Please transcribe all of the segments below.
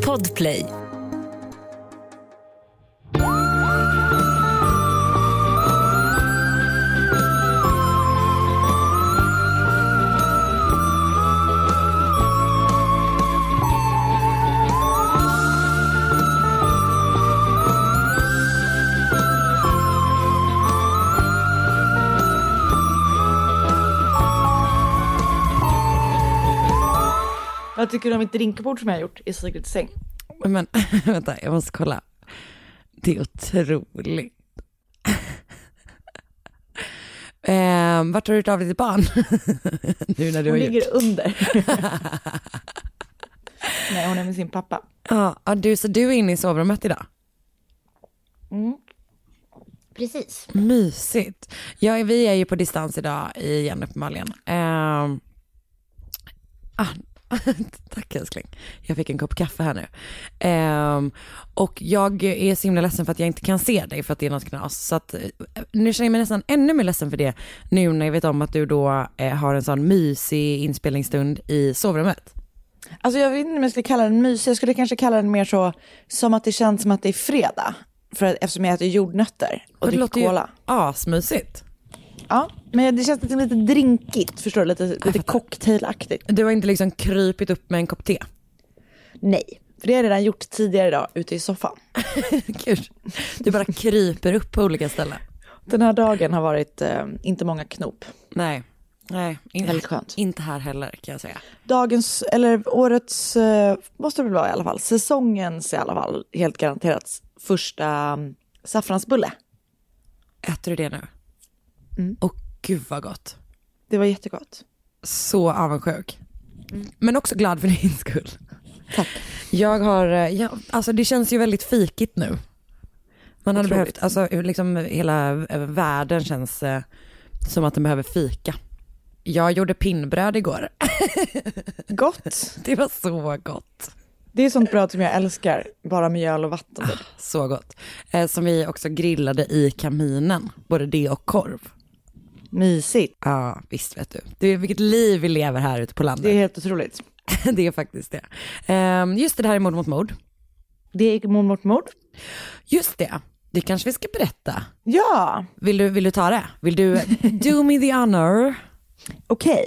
Podplay. Vad tycker du om mitt drinkbord som jag har gjort i Sigrids säng? Men vänta, jag måste kolla. Det är otroligt. eh, vart har du av ditt barn? nu när du Hon har ligger gjort. under. Nej, hon är med sin pappa. Ja, ja, du, så du är inne i sovrummet idag? Precis. Mysigt. Ja, vi är ju på distans idag igen uppenbarligen. Um, ah, tack älskling. Jag fick en kopp kaffe här nu. Ehm, och jag är så himla ledsen för att jag inte kan se dig för att det är något knas. Så att, eh, nu känner jag mig nästan ännu mer ledsen för det nu när jag vet om att du då eh, har en sån mysig inspelningsstund i sovrummet. Alltså jag vet inte om jag skulle kalla den mysig, jag skulle kanske kalla den mer så som att det känns som att det är fredag. För att, eftersom jag äter jordnötter och det dricker låter ju cola. asmysigt. Ja, men det känns lite, lite drinkigt, förstår du? Lite, lite cocktailaktigt. Du har inte liksom krypit upp med en kopp te? Nej, för det har jag redan gjort tidigare idag ute i soffan. Gud, du bara kryper upp på olika ställen. Den här dagen har varit eh, inte många knop. Nej, nej, in, Väldigt skönt. inte här heller kan jag säga. Dagens, eller årets, eh, måste det väl vara i alla fall, säsongens i alla fall, helt garanterat första um, saffransbulle. Äter du det nu? Mm. Och gud vad gott. Det var jättegott. Så avundsjuk. Men också glad för din skull. Tack. Jag har, eh, ja, alltså det känns ju väldigt fikigt nu. Man hade behövt, alltså liksom hela eh, världen känns eh, som att den behöver fika. Jag gjorde pinnbröd igår. Gott. Det var så gott. Det är sånt bröd som jag älskar, bara mjöl och vatten. typ. Så gott. Eh, som vi också grillade i kaminen, både det och korv. Mysigt. Ja, visst vet du. Det är vilket liv vi lever här ute på landet. Det är helt otroligt. det är faktiskt det. Ehm, just det, det här är mord mot mord. Det är mord mot mord. Just det, det kanske vi ska berätta. Ja, Vill du, vill du ta det? Vill du do me the honor? okej.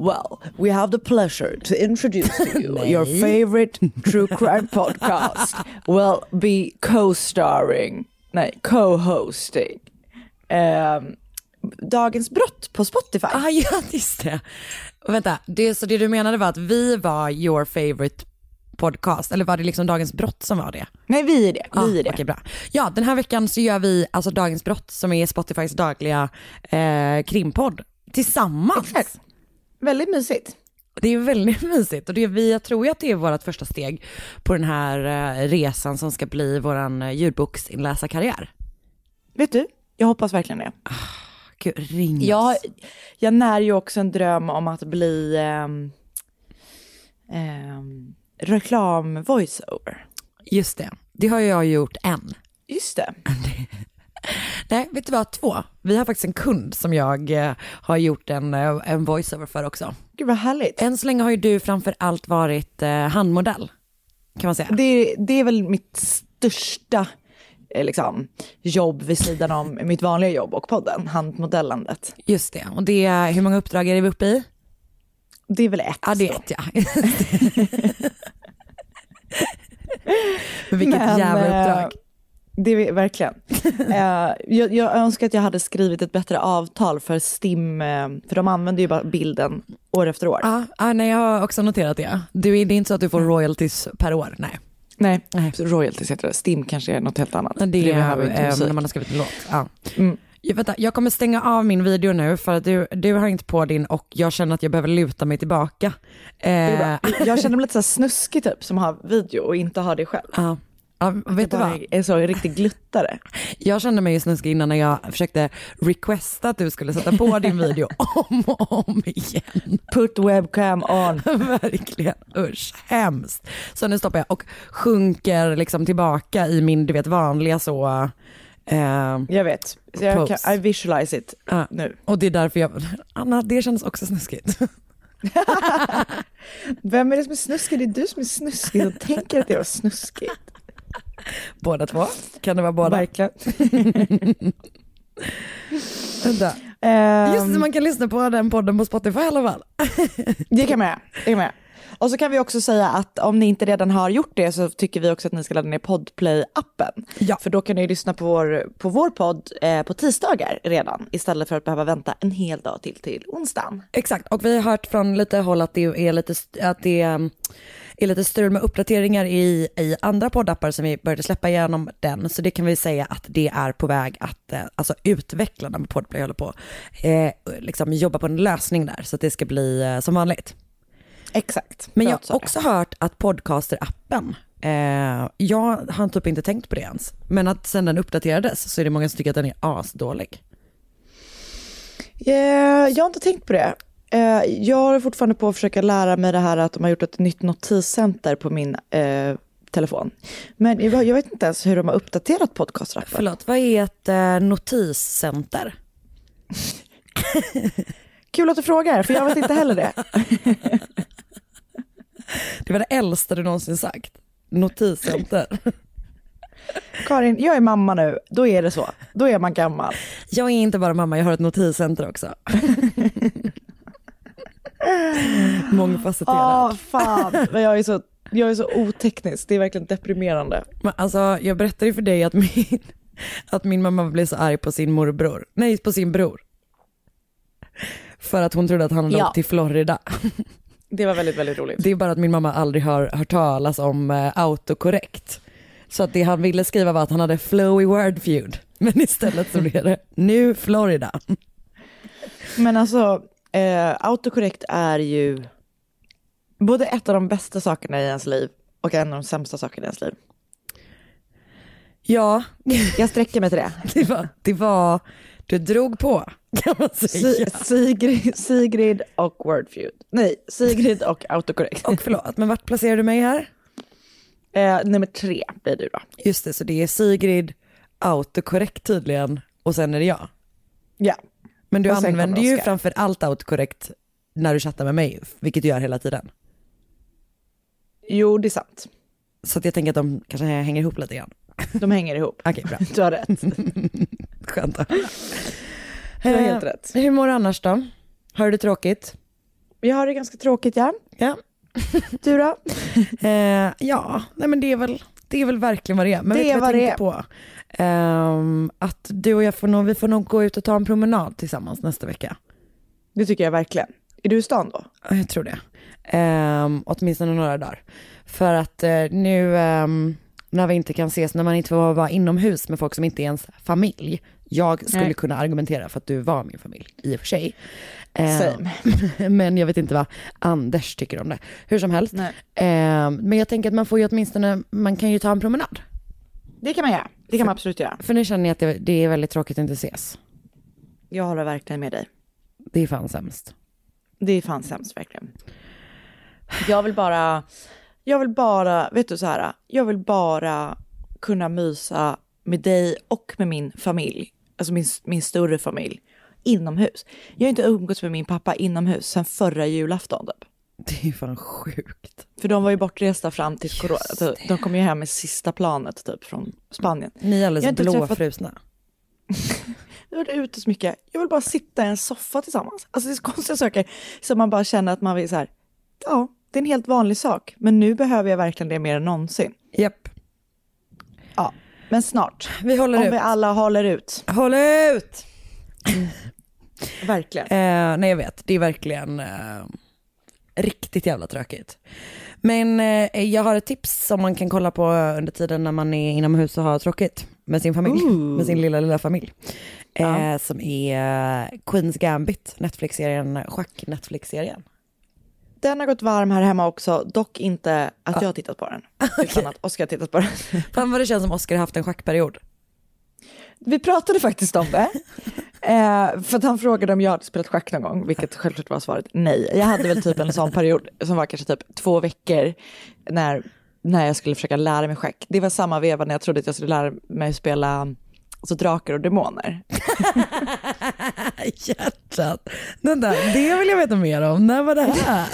Well, we have the pleasure to introduce to you your favorite true crime podcast will be co-starring, nej, co-hosting. ehm, Dagens brott på Spotify. Ah, ja, just det. Vänta, det, så det du menade var att vi var your favorite podcast, eller var det liksom Dagens brott som var det? Nej, vi är det. Ah, Vi är det. Okej, bra. Ja, den här veckan så gör vi alltså Dagens brott som är Spotifys dagliga eh, krimpodd tillsammans. Exakt. Väldigt mysigt. Det är väldigt mysigt och det är vi, jag tror att det är vårt första steg på den här eh, resan som ska bli våran eh, ljudboksinläsarkarriär. Vet du, jag hoppas verkligen det. Gud, ring Jag, oss. jag när ju också en dröm om att bli um, um, reklam voiceover. Just det, det har jag gjort än. Just det. Nej, vet du vad, två. Vi har faktiskt en kund som jag eh, har gjort en, eh, en voiceover för också. Gud vad härligt. Än så länge har ju du framför allt varit eh, handmodell, kan man säga. Det, det är väl mitt största liksom, jobb vid sidan om mitt vanliga jobb och podden, handmodellandet. Just det, och det hur många uppdrag är vi uppe i? Det är väl ett. Ja, det är ett ja. Men vilket Men, jävla eh, uppdrag. Det är verkligen. Eh, jag, jag önskar att jag hade skrivit ett bättre avtal för STIM, eh, för de använder ju bara bilden år efter år. Ja, ah, nej, jag har också noterat det. Du, det är inte så att du får royalties per år, nej. Nej, Nej. royalties heter det. STIM kanske är något helt annat. Det vi är eh, när man har skrivit en låt. Ja. Mm. Jag, vänta, jag kommer stänga av min video nu för att du, du har inte på din och jag känner att jag behöver luta mig tillbaka. Det Eh. Jag känner mig lite så snuskig typ som har video och inte har det själv. ja. Ja, vet du vad? är så en riktig gluttare. Jag kände mig ju snuskig innan när jag försökte requesta att du skulle sätta på din video om och om igen. Put webcam on. Verkligen, usch, hemskt. Så nu stoppar jag och sjunker liksom tillbaka i min, du vet, vanliga så, eh, Jag vet. Jag kan, I visualize it Ja. nu. och det är därför jag, Anna, det känns också snuskigt. Vem är det som är snuskig? Det är du som är snuskig och tänker att det var snuskigt. Båda två? Kan det vara båda? Verkligen. Vänta. Ehm, Just det, man kan lyssna på den podden på Spotify i alla fall. Det kan man göra. Och så kan vi också säga att om ni inte redan har gjort det så tycker vi också att ni ska ladda ner Podplay-appen. Ja. För då kan ni lyssna på vår, på vår podd eh, på tisdagar redan istället för att behöva vänta en hel dag till till onsdagen. Exakt, och vi har hört från lite håll att det är lite, att det um, är lite strul med uppdateringar i, i andra poddappar som vi började släppa igenom den. Så det kan vi säga att det är på väg att, eh, alltså utvecklarna med Podplay håller på, eh, liksom jobba på en lösning där så att det ska bli eh, som vanligt. Exakt. Men jag har det. också hört att podcaster-appen, eh, jag har typ inte tänkt på det ens, men att sen den uppdaterades så är det många som tycker att den är asdålig. Eh, jag har inte tänkt på det. Eh, jag håller fortfarande på att försöka lära mig det här att de har gjort ett nytt notiscenter på min eh, telefon. Men jag, jag vet inte ens hur de har uppdaterat podcastrappen. Förlåt, vad är ett eh, notiscenter? Kul att du frågar, för jag vet inte heller det. Det var det äldsta du någonsin sagt. Notiscenter. Karin, jag är mamma nu, då är det så. Då är man gammal. Jag är inte bara mamma, jag har ett notiscenter också. Mångfacetterad. Åh, fan. Men jag är, så, jag är så oteknisk, det är verkligen deprimerande. Men alltså, jag berättade ju för dig att min, att min mamma blev så arg på sin morbror. Nej, på sin bror. För att hon trodde att han hade Ja. åkt till Florida. Det var väldigt, väldigt roligt. Det är bara att min mamma aldrig har hört talas om eh, autokorrekt. Så att det han ville skriva var att han hade flowy word feud. Men istället så blev det nu Florida. Men alltså, eh, autokorrekt är ju både ett av de bästa sakerna i ens liv och en av de sämsta sakerna i ens liv. Ja, Jag sträcker mig till det. det var, det var du drog på kan man säga. Si- Sigrid, Sigrid och Wordfeud. Nej, Sigrid och autokorrekt. Och förlåt, men vart placerar du mig här? Eh, nummer tre blir du då. Just det, så det är Sigrid, autokorrekt tydligen och sen är det jag. Ja. Men du använder ju framför allt autokorrekt när du chattar med mig, vilket du gör hela tiden. Jo, det är sant. Så att jag tänker att de kanske hänger ihop lite grann. De hänger ihop. Okej, bra. Du har rätt. Skönt höra. Du har Eh, helt rätt. Hur mår du annars då? Har du det tråkigt? Jag har det ganska tråkigt, ja. Ja. Du då? Eh, ja, nej men det är väl, det är väl verkligen vad det är. Men Det vet du vad jag tänkte på? Ehm, att du och jag får nog, vi får nog gå ut och ta en promenad tillsammans nästa vecka. Det tycker jag verkligen. Är du i stan då? Ja, Jag tror det. Um, åtminstone några dagar. För att eh, nu ehm, när vi inte kan ses, när man inte får vara inomhus med folk som inte är ens familj. Jag skulle Nej. kunna argumentera för att du var min familj, i och för sig. Same. men jag vet inte vad Anders tycker om det. Hur som helst. Nej. Ehm, men jag tänker att man får ju åtminstone, man kan ju ta en promenad. Det kan man göra. Det kan man absolut göra. För nu känner jag att det, det är väldigt tråkigt att inte ses. Jag håller verkligen med dig. Det är fan sämst. Det är fan sämst verkligen. Jag vill bara, jag vill bara, vet du så här, jag vill bara kunna mysa med dig och med min familj, alltså min, min större familj, inomhus. Jag har inte umgåtts med min pappa inomhus sedan förra julafton typ. Det är fan sjukt. För de var ju bortresta fram till corona. Typ. De kom ju hem med sista planet typ från Spanien. Ni är alldeles träffat- blåfrusna. Jag har varit ute så mycket. Jag vill bara sitta i en soffa tillsammans. Alltså det är så konstiga saker som man bara känner att man vill så här. Ja, det är en helt vanlig sak, men nu behöver jag verkligen det mer än någonsin. Japp. Ja, men snart. Vi håller Om ut. vi alla håller ut. Håll ut! Verkligen. Eh, nej jag vet, det är verkligen eh, riktigt jävla tråkigt. Men eh, jag har ett tips som man kan kolla på under tiden när man är inomhus och har tråkigt med sin familj, Ooh. med sin lilla lilla familj. Eh, Ja. Som är eh, Queens Gambit, Netflix-serien, schack-Netflix-serien. Den har gått varm här hemma också, dock inte att jag har tittat på den. Utan att Oskar har tittat på den. Fan vad det känns som Oscar har haft en schackperiod. Vi pratade faktiskt om det. Eh, för att han frågade om jag hade spelat schack någon gång, vilket självklart var svaret nej. Jag hade väl typ en sån period som var kanske typ två veckor när, när jag skulle försöka lära mig schack. Det var samma veva när jag trodde att jag skulle lära mig spela alltså drakar och demoner. Hjärtat. Den där, det vill jag veta mer om. När var det här?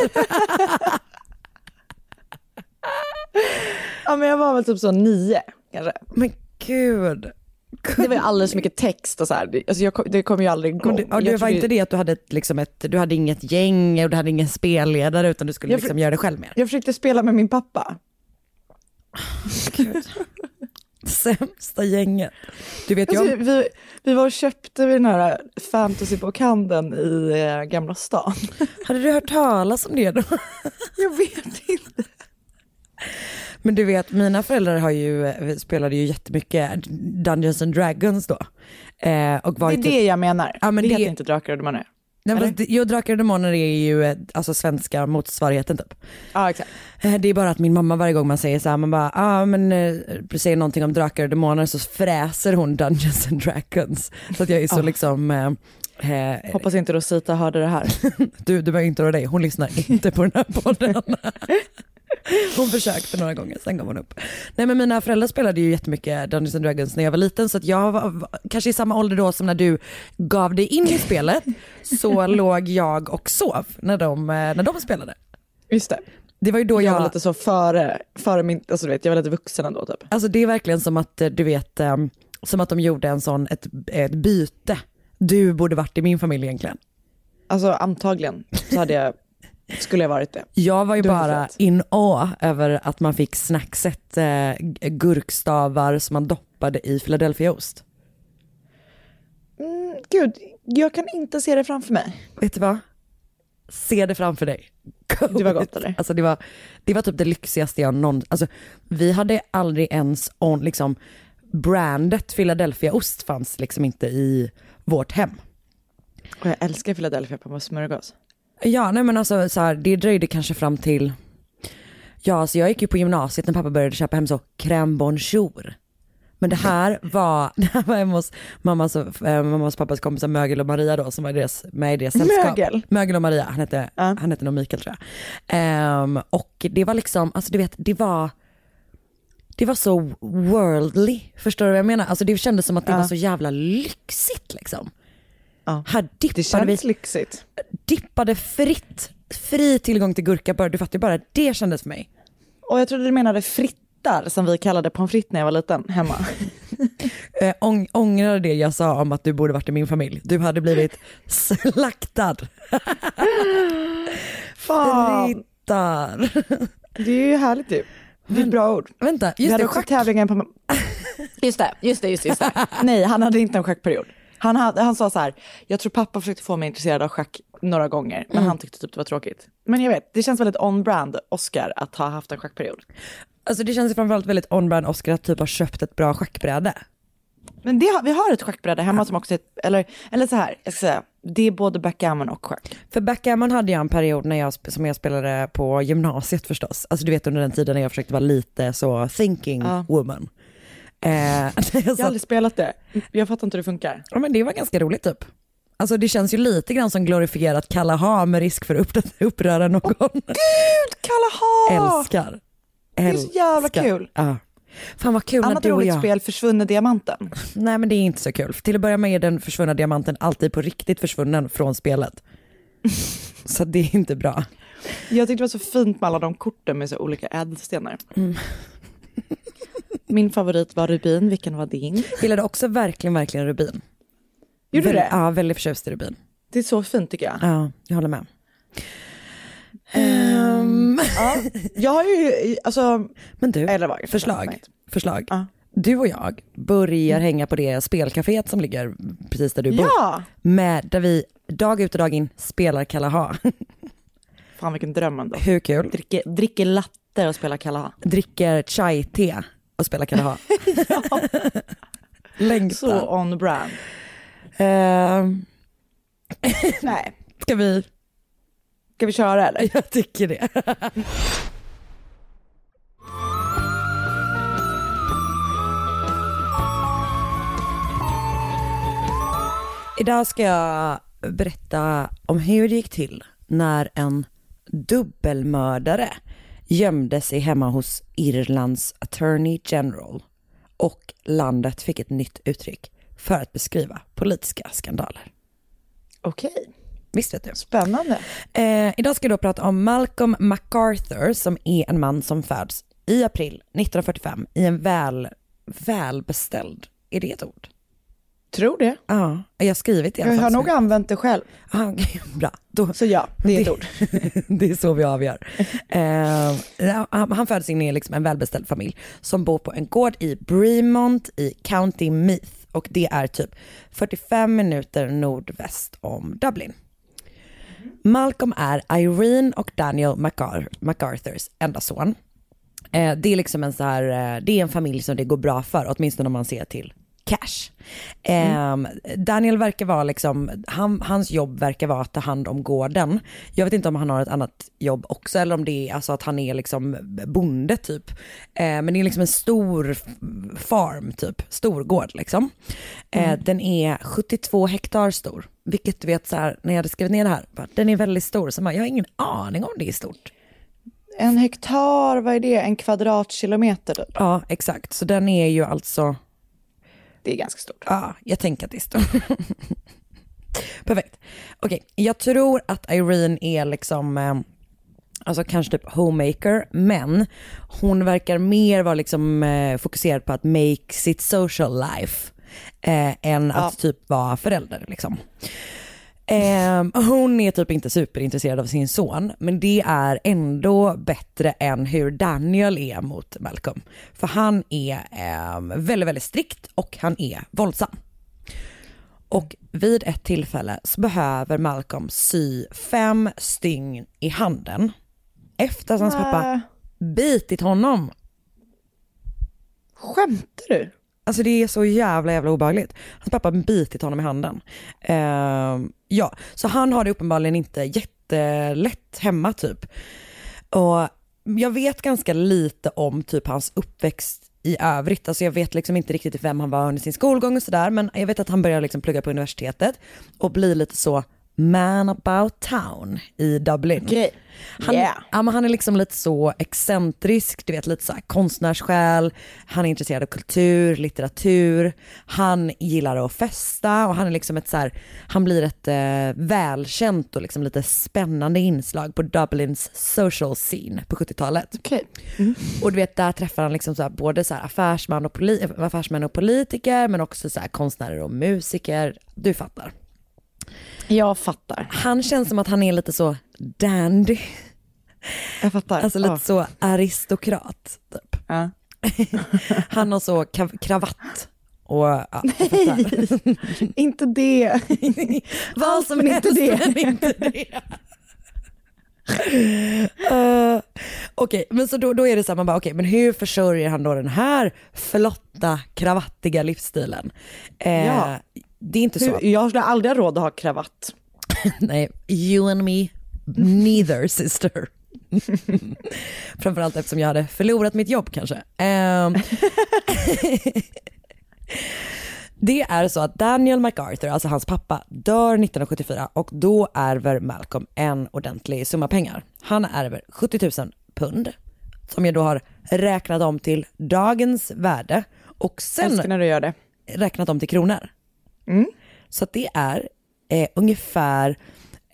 Ja men jag var väl typ så nio kanske. Men gud. Det var alldeles för mycket text och så här. Alltså jag, det kom ju aldrig igång. Men det, det var inte det att du hade, ett, liksom ett, du hade inget gäng och du hade ingen spelledare utan du skulle Jag liksom göra det själv mer? Jag försökte spela med min pappa. Sämsta gänget. Du vet, Alltså, jag, vi, vi var och köpte vid den här fantasybokhandeln i eh, Gamla stan. hade du hört talas om det då? Jag vet inte. Men du vet, mina föräldrar har ju, spelade ju jättemycket Dungeons and Dragons då. Eh, och var Det är typ, det jag menar. Ja, men det det- heter inte Drakar och Demoner. Nej, det- Jo, Drakar och Demoner är ju alltså svenska motsvarigheten typ. Ja exakt. Eh, Det är bara att min mamma varje gång man säger så här, man bara, ah, men eh, säger någonting om drakar och demoner så fräser hon Dungeons and Dragons. Så att jag är så Ah. liksom, eh, eh, Hoppas inte Rosita hörde det här. du, du behöver inte oroa dig, hon lyssnar inte på den här podden. Hon försökte några gånger, sen gav hon upp. Nej men mina föräldrar spelade ju jättemycket Dungeons and Dragons när jag var liten så att jag var, kanske i samma ålder då som när du gav dig in i spelet så låg jag och sov när de, eh, när de spelade. Just det. Det var ju då Jag jag, var lite så före, före min, alltså du vet, jag var lite vuxen ändå typ. Alltså det är verkligen som att eh, du vet, eh, som att de gjorde en sån, ett, ett byte. Du borde varit i min familj egentligen. Alltså antagligen så hade jag, skulle jag varit det. Jag var ju Du bara in awe över att man fick snackset eh, gurkstavar som man doppade i Philadelphiaost. Mm, gud, jag kan inte se det framför mig. Vet du vad? Se det framför dig. Det var gott, eller? Alltså det var, det var typ det lyxigaste jag någonsin, alltså vi hade aldrig ens on, liksom brandet Philadelphiaost fanns liksom inte i vårt hem. Och jag älskar Philadelphia på smörgås. Ja, nej men alltså så här, det dröjde kanske fram till, ja alltså jag gick ju på gymnasiet när pappa började köpa hem så crème bonjour. Men det här var, det här var hemma hos mammas och, eh, mammas och pappas kompisar Mögel och Maria då som var deras, med i deras sällskap. Mögel? Mögel och Maria, han hette, Ja. han hette nog Mikael tror jag. Ehm, och det var liksom, alltså du vet, det var, det var så worldly, förstår du vad jag menar? Alltså det kändes som att det Ja. var så jävla lyxigt liksom. Ja. Här Det dippade vi känns lyxigt. dippade fritt, fri tillgång till gurka bara, du fattar ju bara, det kändes för mig. Och jag trodde du menade frittar som vi kallade pommes frites när jag var liten hemma. Eh, ång, ångrar det jag sa om att du borde varit i min familj. Du hade blivit slaktad. Fan, Frittar. det är ju härligt ju. Det är ett bra ord. Vänta, Vi just hade det, också schack. tävlingen på... Just det, just det, just det, just det. Nej, han hade inte en schackperiod. Han, hade, han sa så här, jag tror pappa försökte få mig intresserad av schack några gånger, men han tyckte typ det var tråkigt. Men jag vet, det känns väldigt on-brand Oscar att ha haft en schackperiod. Alltså det känns framförallt väldigt on-brand Oscar att typ ha köpt ett bra schackbräde. Men det, vi har ett schackbräde hemma som också eller, eller så här, jag ska säga, det är både backgammon och schack. För backgammon hade jag en period när jag, som jag spelade på gymnasiet förstås. Alltså du vet under den tiden när jag försökte vara lite så thinking Ja. woman. Eh, jag har aldrig spelat det, jag fattar inte hur det funkar. Ja men det var ganska roligt typ. Alltså det känns ju lite grann som glorifierat Kalaha med risk för att upp- uppröra någon. Kalaha! Älskar. är så jävla kul. Ja. Fan vad kul Annat roligt jag... spel, Försvunne Diamanten. Nej men det är inte så kul. Till att börja med är den försvunna diamanten alltid på riktigt försvunnen från spelet. så det är inte bra. Jag tyckte det var så fint med alla de korten med så olika ädelstenar. Mm. Min favorit var rubin, vilken var din? Gillade också verkligen, verkligen rubin. Gjorde du det? Ja, väldigt förtjust i rubin. Det är så fint tycker jag. Ja, jag håller med. Ehm, Ja, jag har ju, alltså, men du, eller förslag. förslag. Ja. Du och jag börjar hänga på det spelcaféet som ligger precis där du bor. Ja! Med, där vi dag ut och dag in spelar Kalaha. Fan vilken dröm ändå. Hur kul? Dricker, dricker latte och spelar Kalaha. Dricker chai-te och spelar Kalaha. Längtar. Så on brand. Ehm, Nej, ska vi? ska vi köra eller? Jag tycker det. Idag ska jag berätta om hur det gick till när en dubbelmördare gömde sig hemma hos Irlands Attorney General och landet fick ett nytt uttryck. för att beskriva politiska skandaler. Okej, Visst vet du? spännande. Eh, idag ska jag då prata om Malcolm MacArthur som är en man som föds i april 1945 i en väl, välbeställd, är det ett ord? Tror det. Ja, jag har skrivit det i alla Jag har nog använt det själv. Ah, bra. Då, Så ja, det är ett ord. det är så vi avgör. Eh, han, han föddes in i liksom en välbeställd familj som bor på en gård i Bremont i County Meath och det är typ 45 minuter nordväst om Dublin. Malcolm är Irene och Daniel MacAr- MacArthurs enda son. Eh, det är liksom en så här, eh, det är en familj som det går bra för, åtminstone om man ser till cash. Eh, Daniel verkar vara liksom, han, hans jobb verkar vara att ta hand om gården. Jag vet inte om han har ett annat jobb också eller om det är alltså att han är liksom bonde typ. Eh, men det är liksom en stor farm typ, stor gård liksom. Eh, Den är 72 hektar stor, vilket du vet så här, när jag hade skrivit ner det här, bara, den är väldigt stor, så man, jag har ingen aning om det är stort. En hektar, vad är det? En kvadratkilometer typ. Ja, exakt. Så den är ju alltså, Det är ganska stort. ja, jag tänker att det är stort. Perfekt. Okej, jag tror att Irene är liksom, eh, alltså kanske typ homemaker, men hon verkar mer vara liksom eh, fokuserad på att make sitt social life eh, än att typ vara förälder liksom. Eh, hon är typ inte superintresserad av sin son, men det är ändå bättre än hur Daniel är mot Malcolm. För han är eh, väldigt, väldigt strikt och han är våldsam. Och vid ett tillfälle så behöver Malcolm sy fem stygn i handen efter att hans pappa bitit honom. Skämtar du? Alltså det är så jävla jävla obehagligt. Hans pappa har bitit honom i handen. Uh, ja, så han har det uppenbarligen inte jättelätt hemma typ. Och jag vet ganska lite om typ hans uppväxt i övrigt. Alltså jag vet liksom inte riktigt vem han var under sin skolgång och sådär. Men jag vet att han började liksom plugga på universitetet och bli lite så man about town i Dublin. Okej. Han, Yeah. ja, han är liksom lite så excentrisk, du vet lite så här konstnärssjäl, han är intresserad av kultur, litteratur, han gillar att festa och han är liksom ett så här, han blir ett eh, välkänt och liksom lite spännande inslag på Dublins social scene på 70-talet. Okej. Och du vet där träffar han liksom så här, både så här affärsman och poli- affärsmän och politiker men också så här konstnärer och musiker, du fattar. Jag fattar. Han känns som att han är lite så dandy. Jag fattar. Alltså lite Ja. så aristokrat typ. Ja. Han har så kravatt och ja, fattar. Inte det. Vad som men helst inte det. men inte det. Eh, okej, men så då, då är det så här, man bara okej, men hur försörjer han då den här flotta, kravattiga livsstilen? Eh, Ja. Det är inte så. Hur, jag skulle aldrig ha råd att ha kravatt. Nej, you and me, neither sister. Framförallt eftersom jag hade förlorat mitt jobb kanske. Ehm, det är så att Daniel MacArthur, alltså hans pappa, dör 1974 och då ärver Malcolm en ordentlig summa pengar. Han ärver 70 000 pund som jag då har räknat om till dagens värde och sen Älskar när du gör det. räknat om till kronor. Så att det är eh, ungefär,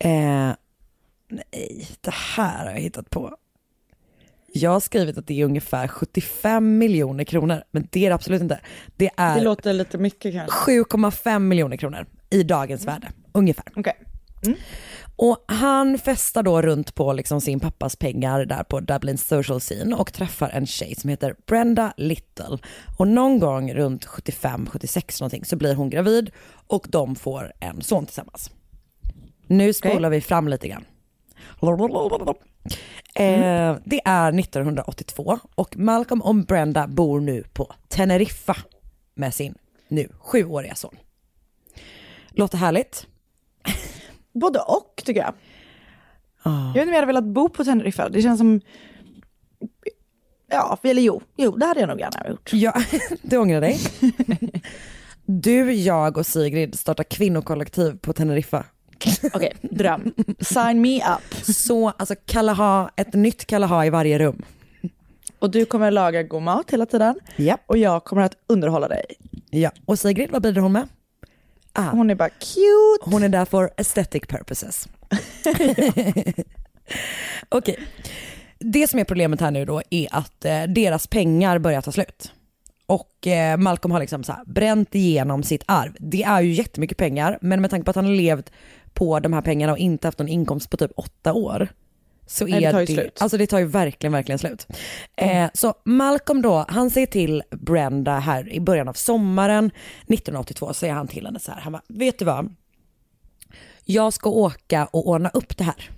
eh, nej det här har jag hittat på. Jag har skrivit att det är ungefär 75 miljoner kronor, men det är det absolut inte. Det Det är låter lite mycket kanske. 7,5 miljoner kronor i dagens värde, ungefär. Okej. Och han festar då runt på liksom sin pappas pengar där på Dublins social scene och träffar en tjej som heter Brenda Little. Och någon gång runt 75-76 någonting så blir hon gravid och de får en son tillsammans. Nu spolar vi fram lite grann. Eh, det är 1982 och Malcolm och Brenda bor nu på Teneriffa med sin nu sjuåriga son. Låter härligt? Både och tycker jag. Ah. Jag vet inte om jag hade velat bo på Teneriffa. Det känns som... Ja, eller jo. Jo, det hade jag nog gärna gjort. Ja, du ångrar dig. Du, jag och Sigrid startar kvinnokollektiv på Teneriffa. Okej, dröm. Sign me up. Så, alltså Kalaha, ett nytt Kalaha i varje rum. Och du kommer laga god mat hela tiden. Ja. Och jag kommer att underhålla dig. ja. Och Sigrid, vad bidrar hon med? Ah. Hon är bara cute. Hon är där för aesthetic purposes. Okej. Okay. Det som är problemet här nu då är att eh, deras pengar börjar ta slut. Och eh, Malcolm har liksom så här, bränt igenom sitt arv. Det är ju jättemycket pengar, men med tanke på att han har levt på de här pengarna och inte haft någon inkomst på typ åtta år. Så är det tar ju det, slut. Alltså det tar ju verkligen, verkligen slut. Mm. Eh, så Malcolm då, han säger till Brenda här i början av sommaren 1982, säger han till henne så här, han bara, vet du vad? Jag ska åka och ordna upp det här.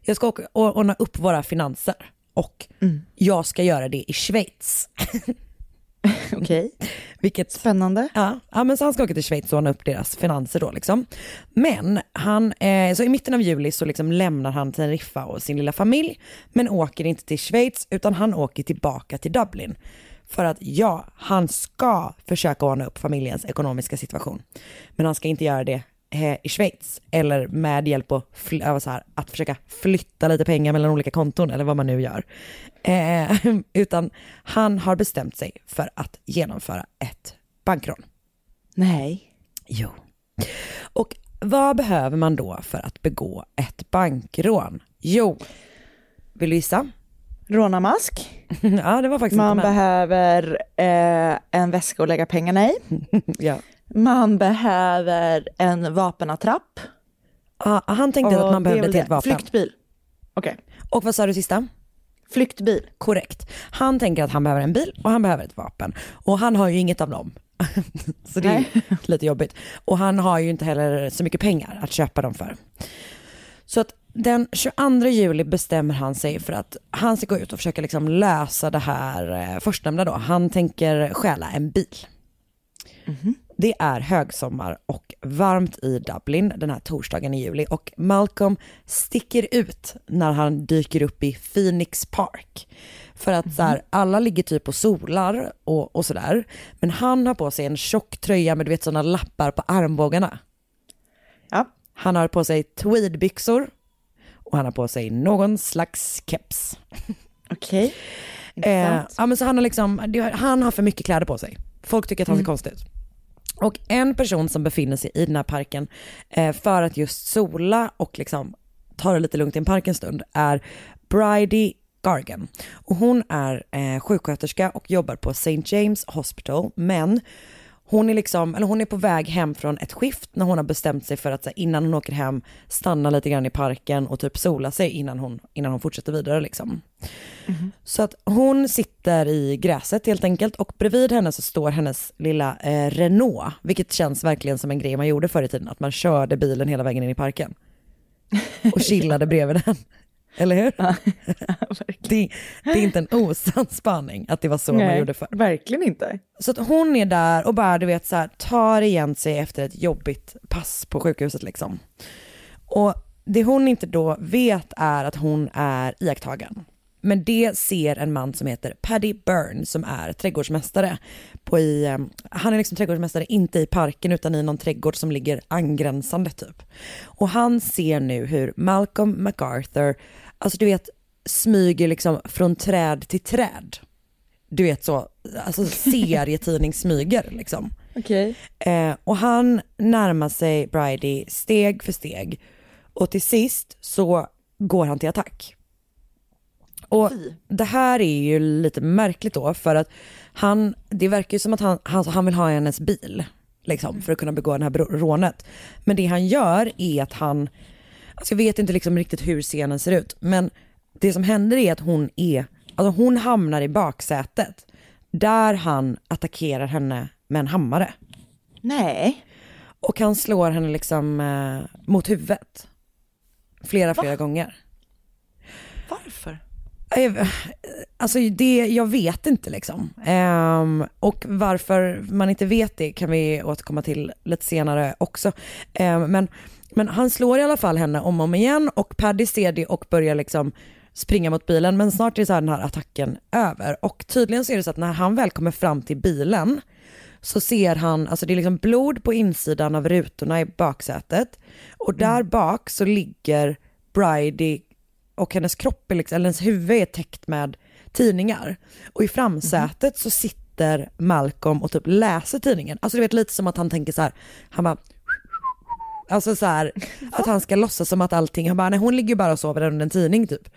Jag ska åka och ordna upp våra finanser och mm. jag ska göra det i Schweiz. Okej. Okay. Vilket, Spännande. Ja, ja, men så han ska åka till Schweiz och ordna upp deras finanser då liksom. Men han, eh, så i mitten av juli så liksom lämnar han Teneriffa och sin lilla familj, men åker inte till Schweiz utan han åker tillbaka till Dublin. För att ja, han ska försöka ordna upp familjens ekonomiska situation. Men han ska inte göra det i Schweiz eller med hjälp av så här, att försöka flytta lite pengar mellan olika konton eller vad man nu gör. Eh, utan han har bestämt sig för att genomföra ett bankrån. Nej. Jo. Och vad behöver man då för att begå ett bankrån? Jo, vill du gissa? Rånarmask. ja, det var faktiskt Man behöver eh, en väska att lägga pengarna i. ja. Man behöver en vapenattrapp. Ah, han tänkte och att man behövde ett helt vapen. Flyktbil. Okej. Okay. Och vad sa du sista? Flyktbil. Korrekt. Han tänker att han behöver en bil och han behöver ett vapen. Och han har ju inget av dem. så det är lite jobbigt. Och han har ju inte heller så mycket pengar att köpa dem för. Så att den 22 juli bestämmer han sig för att han ska gå ut och försöka liksom lösa det här eh, förstnämnda då. Han tänker stjäla en bil. Mm -hmm. Det är högsommar och varmt i Dublin den här torsdagen i juli och Malcolm sticker ut när han dyker upp i Phoenix Park. För att så här, mhm. alla ligger typ och solar och, och sådär. Men han har på sig en tjock tröja med du vet sådana lappar på armbågarna. Ja. Han har på sig tweedbyxor och han har på sig någon slags keps. Okej. Okay. Eh, ja men så han har liksom, han har för mycket kläder på sig. Folk tycker att han ser mm. konstig ut. Och en person som befinner sig i den här parken eh, för att just sola och liksom ta det lite lugnt i en park en stund är Bridie Gargan. Och hon är eh, sjuksköterska och jobbar på St. James Hospital men hon är liksom, eller hon är på väg hem från ett skift när hon har bestämt sig för att här, innan hon åker hem stanna lite grann i parken och typ sola sig innan hon, innan hon fortsätter vidare liksom. Mm. Så att hon sitter i gräset helt enkelt och bredvid henne så står hennes lilla eh, Renault, vilket känns verkligen som en grej man gjorde förr i tiden, att man körde bilen hela vägen in i parken. Och chillade bredvid den. Eller hur? Ja, det, det, är inte en osann spaning att det var så Nej, man gjorde förr. Verkligen inte. Så att hon är där och bara du vet så här, tar igen sig efter ett jobbigt pass på sjukhuset liksom. Och det hon inte då vet är att hon är iakttagen. Men det ser en man som heter Paddy Byrne som är trädgårdsmästare. På i, han är liksom trädgårdsmästare inte i parken utan i någon trädgård som ligger angränsande typ. Och han ser nu hur Malcolm MacArthur, alltså du vet, smyger liksom från träd till träd. Du vet så, alltså serietidningssmyger liksom. Okay. Eh, och han närmar sig Bridie steg för steg och till sist så går han till attack. Och det här är ju lite märkligt då för att han, det verkar ju som att han, han, han vill ha hennes bil liksom för att kunna begå det här rånet. Men det han gör är att han, alltså jag vet inte liksom riktigt hur scenen ser ut, men det som händer är att hon är, alltså hon hamnar i baksätet där han attackerar henne med en hammare. Nej. Och han slår henne liksom eh, mot huvudet. Flera, flera Va? gånger. Varför? Alltså det, jag vet inte liksom. Um, och varför man inte vet det kan vi återkomma till lite senare också. Um, men, men han slår i alla fall henne om och om igen och Paddy ser det och börjar liksom springa mot bilen men snart är så här den här attacken över och tydligen så är det så att när han väl kommer fram till bilen så ser han, alltså det är liksom blod på insidan av rutorna i baksätet och där mm. bak så ligger Bridie och hennes kropp, är liksom, eller hennes huvud är täckt med tidningar. Och i framsätet mm. så sitter sitter Malcolm och typ läser tidningen. Alltså du vet lite som att han tänker så här, han bara Alltså så här, att han ska låtsas som att allting, han bara nej hon ligger ju bara och sover under en tidning typ.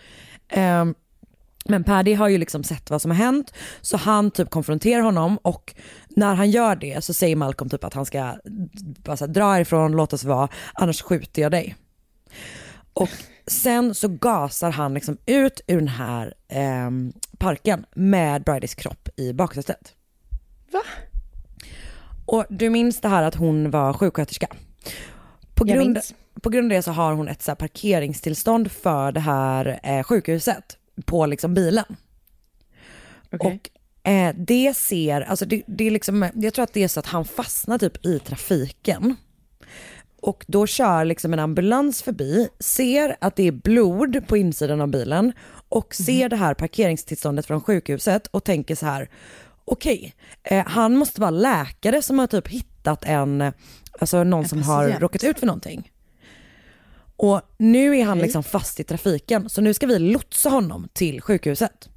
Um, men Paddy har ju liksom sett vad som har hänt så han typ konfronterar honom och när han gör det så säger Malcolm typ att han ska bara här, dra ifrån, låt oss vara, annars skjuter jag dig. Och sen så gasar han liksom ut ur den här eh, parken med Bridys kropp i baksätet. Va? Och du minns det här att hon var sjuksköterska? På grund, på grund av det så har hon ett så parkeringstillstånd för det här eh, sjukhuset på liksom bilen. Okay. Och eh, det ser, alltså det, det, är liksom, jag tror att det är så att han fastnar typ i trafiken. Och då kör liksom en ambulans förbi, ser att det är blod på insidan av bilen och ser mm. det här parkeringstillståndet från sjukhuset och tänker så här, okej, okay, eh, han måste vara läkare som har typ hittat en, alltså någon en som har råkat ut för någonting. Och nu är han okay. liksom fast i trafiken så nu ska vi lotsa honom till sjukhuset.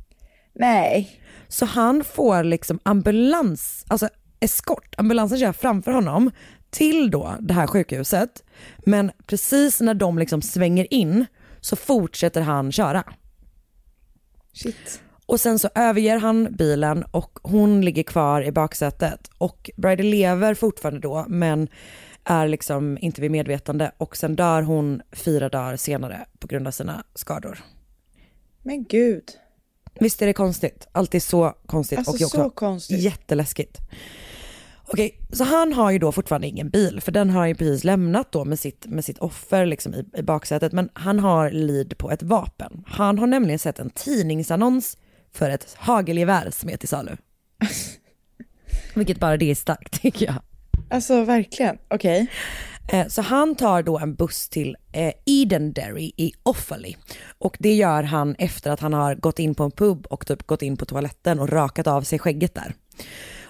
Nej. Så han får liksom ambulans, alltså eskort, ambulansen kör framför honom till då det här sjukhuset. Men precis när de liksom svänger in så fortsätter han köra. Shit. Och sen så överger han bilen och hon ligger kvar i baksätet och Bridie lever fortfarande då men är liksom inte vid medvetande och sen dör hon fyra dagar senare på grund av sina skador. Men gud. Visst är det konstigt? Alltid så konstigt alltså, och också så konstigt. jätteläskigt. Okej, så han har ju då fortfarande ingen bil för den har han ju precis lämnat då med sitt, med sitt offer liksom i, i baksätet men han har lid på ett vapen. Han har nämligen sett en tidningsannons för ett hagelgevär som är till salu. Vilket bara det är starkt tycker jag. Alltså verkligen, okej. Okay. Eh, så han tar då en buss till eh, Edenderry i Offaly. Och det gör han efter att han har gått in på en pub och typ gått in på toaletten och rakat av sig skägget där.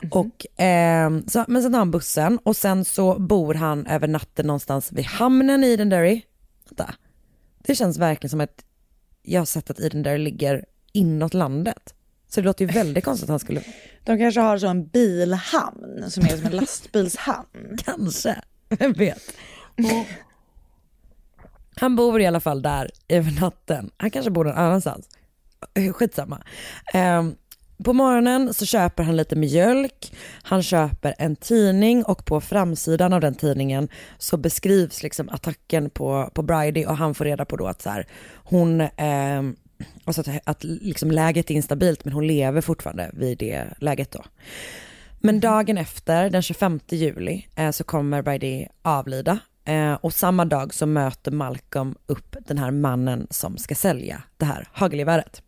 Mm. Och, eh, så, men sen tar han bussen och sen så bor han över natten någonstans vid hamnen i Edenderry. Vänta. Det känns verkligen som att jag har sett att Edenderry ligger inåt landet. Så det låter ju väldigt konstigt att han skulle... De kanske har så en bilhamn som är som en lastbilshamn. kanske, vem vet. Han bor i alla fall där över natten. Han kanske bor någon annanstans. Skitsamma. Um, på morgonen så köper han lite mjölk, han köper en tidning och på framsidan av den tidningen så beskrivs liksom attacken på, på Bridie och han får reda på då att så här, hon eh, Alltså att, att liksom läget är instabilt men hon lever fortfarande vid det läget då. Men dagen efter, den 25 juli, eh, så kommer Brady avlida. Eh, och samma dag så möter Malcolm upp den här mannen som ska sälja det här hagelgeväret.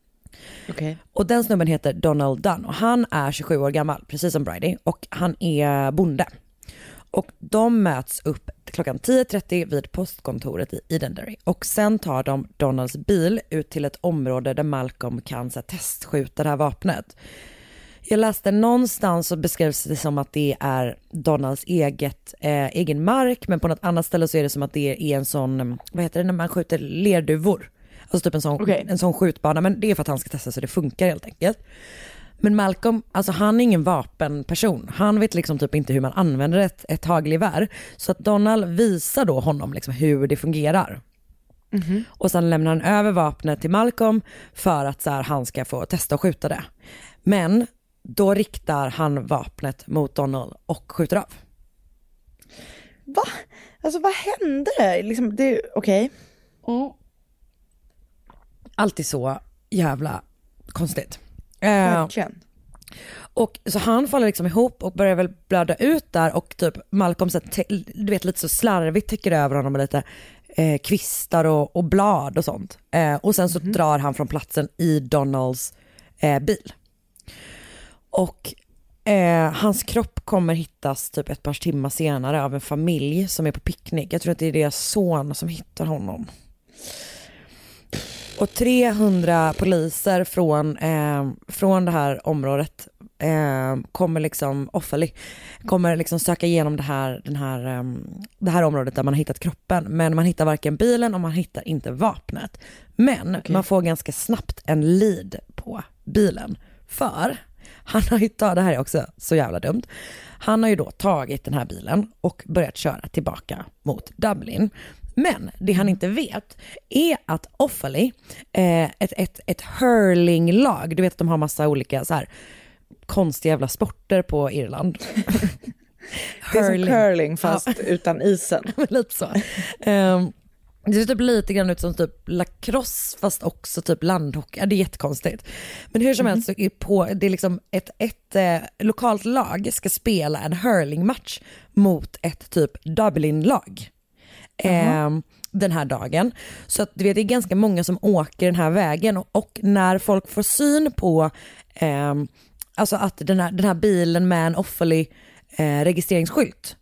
Okay. Och den snubben heter Donald Dunn och han är 27 år gammal, precis som Brady, och han är bonde. Och de möts upp klockan 10.30 vid postkontoret i Edenderry och sen tar de Donalds bil ut till ett område där Malcolm kan så här, testskjuta det här vapnet. Jag läste någonstans så beskrivs det som att det är Donalds eget, eh, egen mark men på något annat ställe så är det som att det är en sån, vad heter det när man skjuter lerduvor? Alltså typ en sån, okay. en sån skjutbana men det är för att han ska testa så det funkar helt enkelt. Men Malcolm, alltså han är ingen vapenperson. Han vet liksom typ inte hur man använder ett, ett hagelgevär. Så att Donald visar då honom liksom hur det fungerar. Mm -hmm. Och sen lämnar han över vapnet till Malcolm för att så här, han ska få testa att skjuta det. Men då riktar han vapnet mot Donald och skjuter av. Va? Alltså vad hände? Liksom, Okej. Okay. Mm. Alltid så jävla konstigt. Eh, Verkligen. Och så han faller liksom ihop och börjar väl blöda ut där och typ Malcolm så du vet lite så slarvigt täcker över honom med lite eh, kvistar och, och, blad och sånt. Eh, och sen så mm. drar han från platsen i Donalds eh, bil. Och eh, hans kropp kommer hittas typ ett par timmar senare av en familj som är på picknick. Jag tror att det är deras son som hittar honom. Och 300 poliser från, eh, från det här området eh, kommer liksom, Offaly, kommer liksom söka igenom det här, den här, eh, det här området där man har hittat kroppen. Men man hittar varken bilen och man hittar inte vapnet. Men okay. man får ganska snabbt en lead på bilen. För Han har ju tagit, det här är också så jävla dumt. Han har ju då tagit den här bilen och börjat köra tillbaka mot Dublin. Men det han inte vet är att Offaly, eh, ett, ett, ett hurlinglag, du vet att de har massa olika så här, konstiga jävla sporter på Irland. Det är som curling fast ja. utan isen. Lite så. Um, det ser typ lite grann ut som typ lacrosse fast också typ landhockey. Ja, det är jättekonstigt. Men hur som mm. helst så är på, det är liksom ett, ett eh, lokalt lag ska spela en hurlingmatch mot ett typ Dublin-lag. Eh, den här dagen. Så att du vet det är ganska många som åker den här vägen och, och när folk får syn på eh, alltså att den här, den här bilen med en Offaly eh, registreringsskylt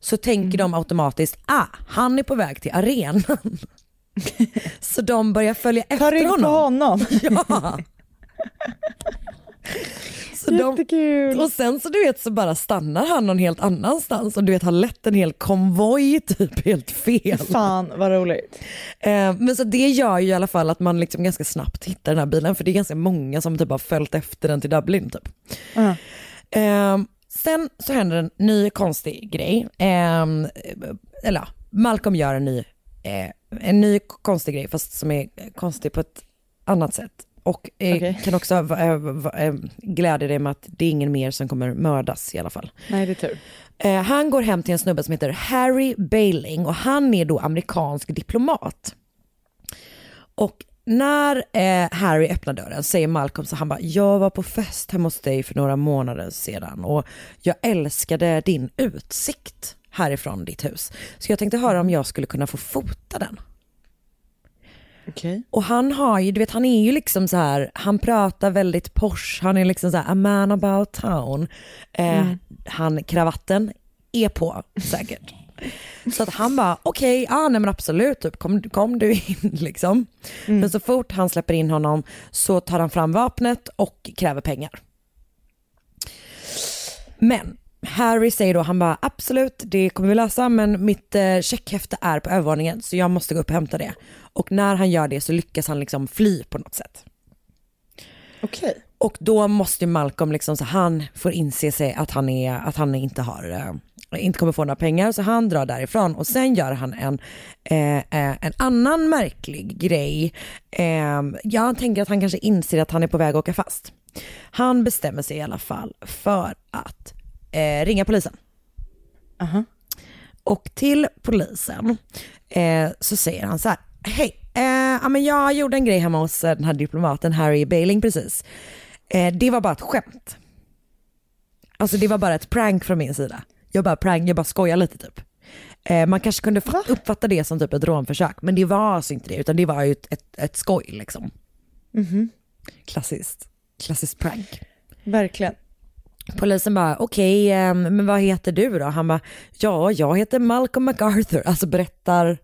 så tänker mm. de automatiskt, ah, han är på väg till arenan. så de börjar följa efter honom. Ta på honom. ja. Så Jättekul. De, och sen så du vet så bara stannar han någon helt annanstans och du vet har lett en hel konvoj typ helt fel. Fan vad roligt. Eh, men så det gör ju i alla fall att man liksom ganska snabbt hittar den här bilen för det är ganska många som typ har följt efter den till Dublin typ. Uh -huh. eh, Sen så händer en ny konstig grej. Eh, eller ja, Malcolm gör en ny, eh, en ny konstig grej fast som är konstig på ett annat sätt. Och eh, okay. kan också eh, glädja dig med att det är ingen mer som kommer mördas i alla fall. Nej, det är tur. Eh, han går hem till en snubbe som heter Harry Bailing och han är då amerikansk diplomat. Och när eh, Harry öppnar dörren säger Malcolm så han bara, jag var på fest hemma hos dig för några månader sedan och jag älskade din utsikt härifrån ditt hus. Så jag tänkte höra om jag skulle kunna få fota den. Okay. Och han har ju, du vet han är ju liksom så här, han pratar väldigt posh, han är liksom så här, a man about town. Eh, mm. Han, kravatten är på säkert. Så att han bara, okej, okay, ah, nej men absolut, typ, kom, kom du in liksom. Mm. Men så fort han släpper in honom så tar han fram vapnet och kräver pengar. Men Harry säger då, han bara absolut det kommer vi lösa men mitt eh, checkhäfte är på övervåningen så jag måste gå upp och hämta det. Och när han gör det så lyckas han liksom fly på något sätt. Okej. Okay. Och då måste Malcolm liksom, så han får inse sig att han, är, att han inte har eh, inte kommer få några pengar så han drar därifrån och sen gör han en, eh, eh, en annan märklig grej. Eh, jag tänker att han kanske inser att han är på väg att åka fast. Han bestämmer sig i alla fall för att eh, ringa polisen. Uh -huh. Och till polisen eh, så säger han så här, hej, eh, jag gjorde en grej hemma hos den här diplomaten Harry Bailing precis. det var bara ett skämt. Alltså det var bara ett prank från min sida. Jag bara prank, jag bara skojar lite typ. Eh, man kanske kunde uppfatta det som typ ett rånförsök, men det var alltså inte det, utan det var ju ett, ett, ett skoj liksom. Mm -hmm. Klassiskt, klassiskt prank. Verkligen. Polisen bara, okej, okay, um, men vad heter du då? Han bara, ja, jag heter Malcolm MacArthur, alltså berättar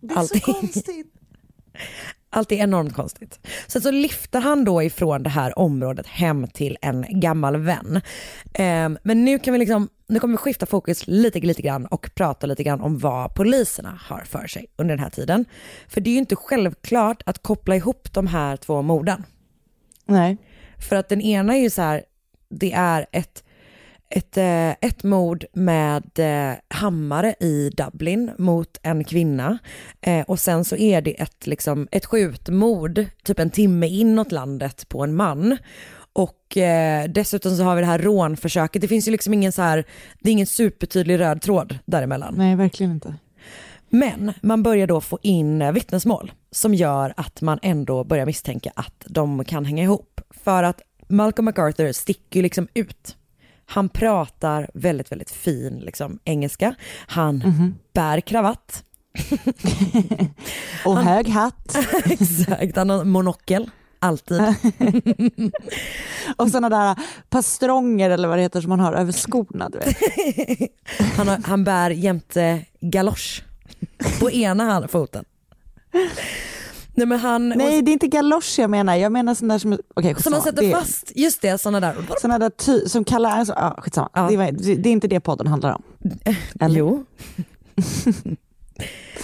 Det är allting. så konstigt. Allt är enormt konstigt. Sen så lyfter han då ifrån det här området hem till en gammal vän. Um, men nu kan vi liksom, nu kommer vi skifta fokus lite, lite grann och prata lite grann om vad poliserna har för sig under den här tiden. För det är ju inte självklart att koppla ihop de här två morden. Nej. För att den ena är ju så här, det är ett ett, eh, ett mord med eh, hammare i Dublin mot en kvinna eh, och sen så är det ett, liksom, ett skjutmord typ en timme inåt landet på en man. Och eh, dessutom så har vi det här rånförsöket. Det finns ju liksom ingen så här, det är ingen supertydlig röd tråd däremellan. Nej, verkligen inte. Men man börjar då få in vittnesmål som gör att man ändå börjar misstänka att de kan hänga ihop. För att Malcolm MacArthur sticker ju liksom ut han pratar väldigt, väldigt fin liksom, engelska. Han mm -hmm. bär kravatt. och han, hög hatt. exakt, han har monokel. Alltid. och sådana där pastronger eller vad det heter som man har över skorna. Du vet. han, har, han bär jämte galosch på ena foten. Nej, men han, Nej det är inte galosch jag menar, jag menar sådana där som, okay, som man sätter det, fast, just det sådana där. Sådana där ty, som kallar, alltså, ah, skitsamma. Ja. Det, det är inte det podden handlar om. Eller? Jo.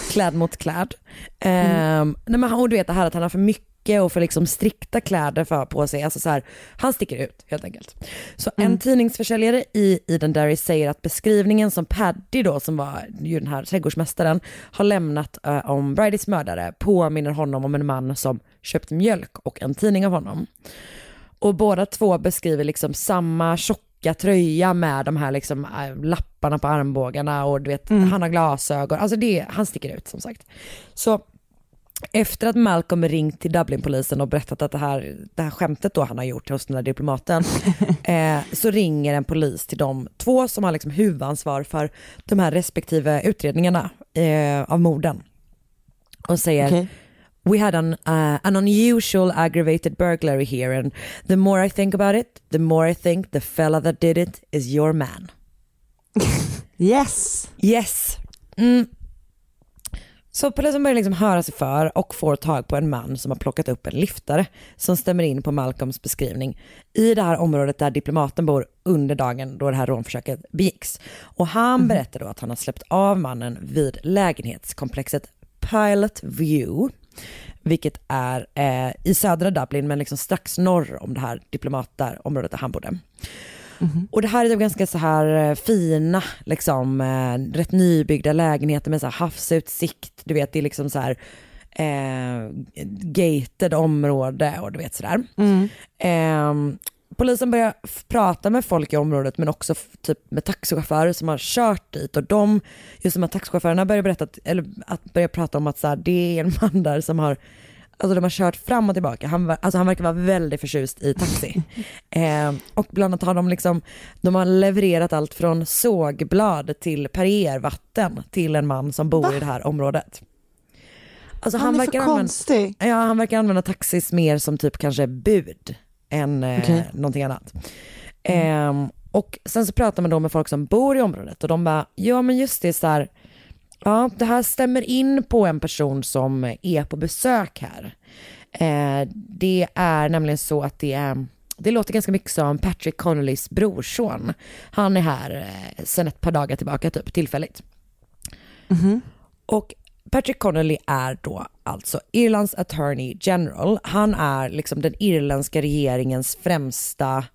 kläd mot kläd. Mm. Um, nej, men, och du vet det här att han har för mycket täcke och för liksom strikta kläder för på sig. Alltså så här, han sticker ut helt enkelt. Så mm. en tidningsförsäljare i Eden Derry säger att beskrivningen som Paddy då, som var ju den här trädgårdsmästaren, har lämnat uh, om Bridys mördare påminner honom om en man som köpt mjölk och en tidning av honom. Och båda två beskriver liksom samma tjocka tröja med de här liksom äh, lapparna på armbågarna och du vet, mm. han har glasögon. Alltså det, han sticker ut som sagt. Så efter att Malcolm ringt till Dublinpolisen och berättat att det här, det här skämtet då han har gjort hos den där diplomaten, eh, så ringer en polis till de två som har liksom huvudansvar för de här respektive utredningarna eh, av morden. Och säger, okay. we had an, uh, an unusual aggravated burglary here and the more I think about it, the more I think the fella that did it is your man. yes. Yes. Mm. Så polisen börjar liksom höra sig för och får tag på en man som har plockat upp en liftare som stämmer in på Malcolms beskrivning i det här området där diplomaten bor under dagen då det här rånförsöket begicks. Och han mm. berättar då att han har släppt av mannen vid lägenhetskomplexet Pilot View, vilket är eh, i södra Dublin men liksom strax norr om det här diplomat där, området där han bodde. Mm. Och det här är typ ganska så här eh, fina, liksom, eh, rätt nybyggda lägenheter med så havsutsikt. Du vet, det är liksom så här eh, gated område och du vet sådär. Mm. Eh, polisen börjar prata med folk i området men också typ med taxichaufförer som har kört dit och de, just de här taxichaufförerna börjar berätta, eller att börja prata om att så här, det är en man där som har Alltså de har kört fram och tillbaka. Han, alltså han verkar vara väldigt förtjust i taxi. eh, och bland annat har de liksom, de har levererat allt från sågblad till parervatten till en man som bor Va? i det här området. Alltså han, han är verkar för konstig. Använda, ja, han verkar använda taxis mer som typ kanske bud än eh, okay. någonting annat. Eh, och sen så pratar man då med folk som bor i området och de bara, ja men just det så här, Ja, det här stämmer in på en person som är på besök här. Eh, det är nämligen så att det är det låter ganska mycket som Patrick Connollys brorson. Han är här eh, sen ett par dagar tillbaka, typ tillfälligt. Mm -hmm. Och Patrick Connolly är då alltså Irlands Attorney General. Han är liksom den irländska regeringens främsta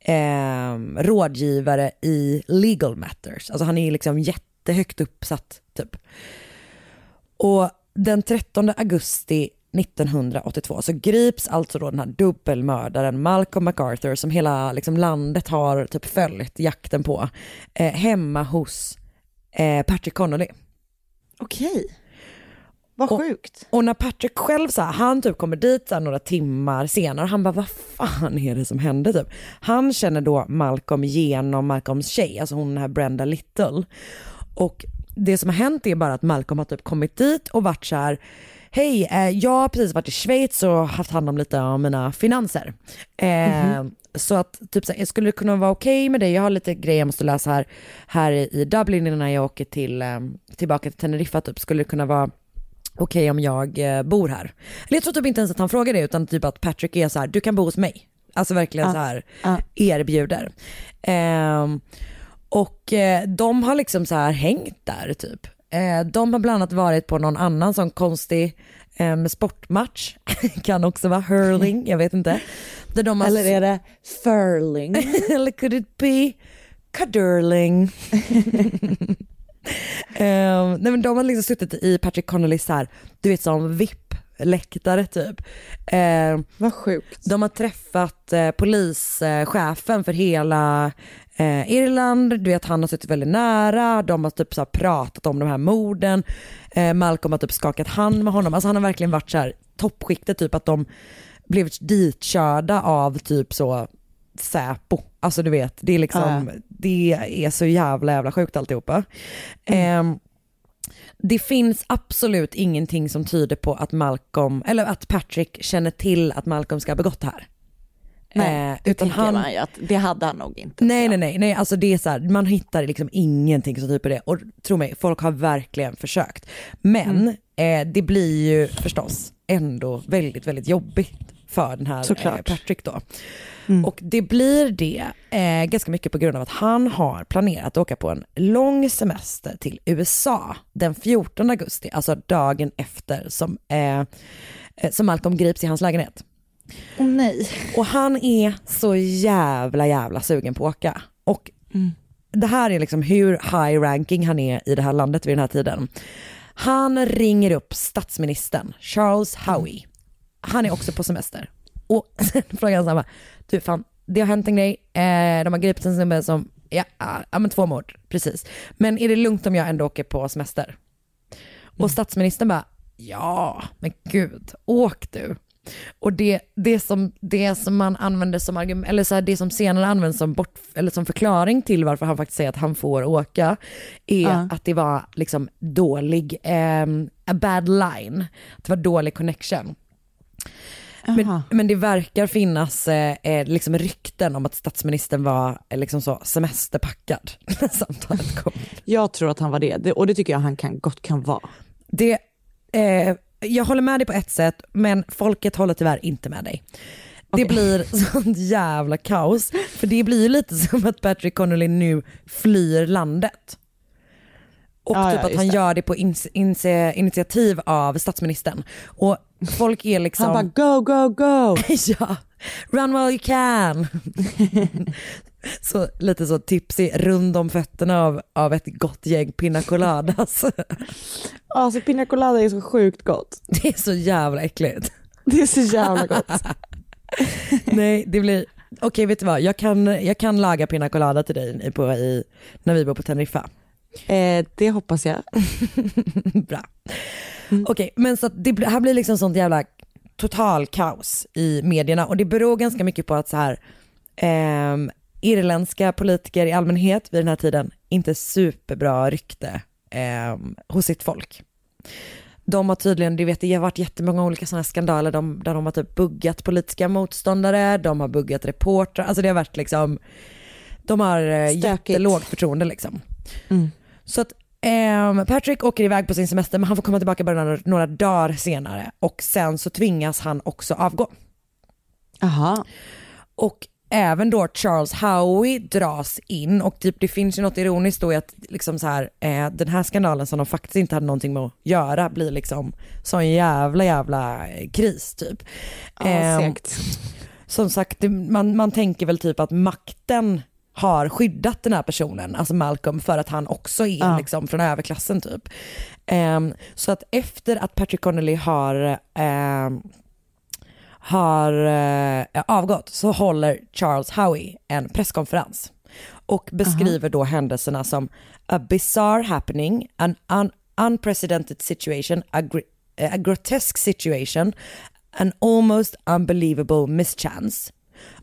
eh, rådgivare i legal matters. Alltså han är liksom jätte jättehögt uppsatt typ. Och den 13 augusti 1982 så grips alltså då den här dubbelmördaren Malcolm MacArthur som hela liksom, landet har typ följt jakten på eh, hemma hos eh, Patrick Connolly. Okej. Vad sjukt. Och när Patrick själv så här, han typ kommer dit så några timmar senare, han bara vad fan är det som hände typ? Han känner då Malcolm genom Malcolms tjej, alltså hon den här Brenda Little. Och det som har hänt är bara att Malcolm har typ kommit dit och varit så här, hej, eh, jag har precis varit i Schweiz och haft hand om lite av mina finanser. Eh, mm -hmm. Så att typ så här, skulle det kunna vara okej okay med dig? Jag har lite grejer jag måste lösa här, här i Dublin innan jag åker till, eh, tillbaka till Teneriffa typ. Skulle det kunna vara okej okay om jag eh, bor här? Eller jag tror typ inte ens att han frågar det utan typ att Patrick är så här, du kan bo hos mig. Alltså verkligen ah. så här ah. erbjuder. Ehm, och eh, de har liksom så här hängt där typ. Eh, de har bland annat varit på någon annan sån konstig eh, sportmatch, kan också vara hurling, jag vet inte. Där de har... Eller är det furling? Eller could it be kadurling? um, nej men de har liksom suttit i Patrick Connollys här, du vet som VIP-läktare typ. Uh, Vad sjukt. De har träffat uh, polischefen för hela eh, Irland, du vet han har suttit väldigt nära, de har typ så pratat om de här morden, eh, Malcolm har typ skakat hand med honom, alltså han har verkligen varit så här toppskiktet typ att de blivit ditkörda av typ så Säpo, alltså du vet, det är liksom, ja. det är så jävla jävla sjukt alltihopa. Mm. Eh, det finns absolut ingenting som tyder på att Malcolm, eller att Patrick känner till att Malcolm ska ha begått det här. Nej, eh, utan han, man ju att det hade han nog inte. Nej, nej, nej, nej, alltså det är så här, man hittar liksom ingenting som typ det. Och tro mig, folk har verkligen försökt. Men mm. eh, det blir ju förstås ändå väldigt, väldigt jobbigt för den här eh, Patrick då. Mm. Och det blir det eh, ganska mycket på grund av att han har planerat att åka på en lång semester till USA den 14 augusti, alltså dagen efter som eh, Eh, så Malcolm grips i hans lägenhet. Oh, nej. Och han är så jävla jävla sugen på att åka. Och mm. det här är liksom hur high ranking han är i det här landet vid den här tiden. Han ringer upp statsministern Charles Howey. Han är också på semester. Och sen frågar han så här, du fan, det har hänt en grej, eh, de har gripit en snubbe som, ja, ja men två mord, precis. Men är det lugnt om jag ändå åker på semester? Mm. Och statsministern bara, ja, men gud, åk du. Och det, det, som, det som man använder som argument, eller så här, det som senare används som, bort, eller som förklaring till varför han faktiskt säger att han får åka, är uh. att det var liksom dålig, um, a bad line, att det var dålig connection. Men, men, det verkar finnas eh, eh, liksom rykten om att statsministern var eh, liksom så semesterpackad när samtalet kom. Jag tror att han var det, det och det tycker jag han kan, gott kan vara. Det, eh, jag håller med dig på ett sätt, men folket håller tyvärr inte med dig. Det okay. blir sånt jävla kaos, för det blir lite som att Patrick Connolly nu flyr landet. Och ah, typ ja, att han det. gör det på in, in, initiativ av statsministern. Och folk är liksom... Han bara go, go, go! ja, run while you can. Så lite så tipsig, rund om fötterna av, av ett gott gäng pina coladas. alltså pina colada är så sjukt gott. Det är så jävla äckligt. Det är så jävla gott. Nej, det blir, okej okay, vet du vad, jag kan, jag kan laga pina colada till dig på, i, när vi bor på Teneriffa. Eh, det hoppas jag. Bra. Mm. Okej, okay, men så det här blir liksom sånt jävla total kaos i medierna och det beror ganska mycket på att så här eh, irländska politiker i allmänhet vid den här tiden inte superbra rykte eh, hos sitt folk. De har tydligen, du vet det har varit jättemånga olika sådana skandaler de, där de har typ buggat politiska motståndare, de har buggat reportrar, alltså det har varit liksom, de har eh, jättelågt förtroende liksom. Mm. Så att eh, Patrick åker iväg på sin semester men han får komma tillbaka bara några, några dagar senare och sen så tvingas han också avgå. Aha. Och även då Charles Howey dras in och typ, det finns ju något ironiskt då i att liksom så här, eh, den här skandalen som de faktiskt inte hade någonting med att göra blir liksom sån jävla jävla kris typ. Ja, eh, som sagt, man, man tänker väl typ att makten har skyddat den här personen, alltså Malcolm, för att han också är ja. liksom från överklassen typ. Um, så att efter att Patrick Connolly har, um, har uh, avgått så håller Charles Howey en presskonferens och beskriver uh -huh. då händelserna som a bizarre happening, an un unprecedented situation, a, gr a grotesque situation, an almost unbelievable mischance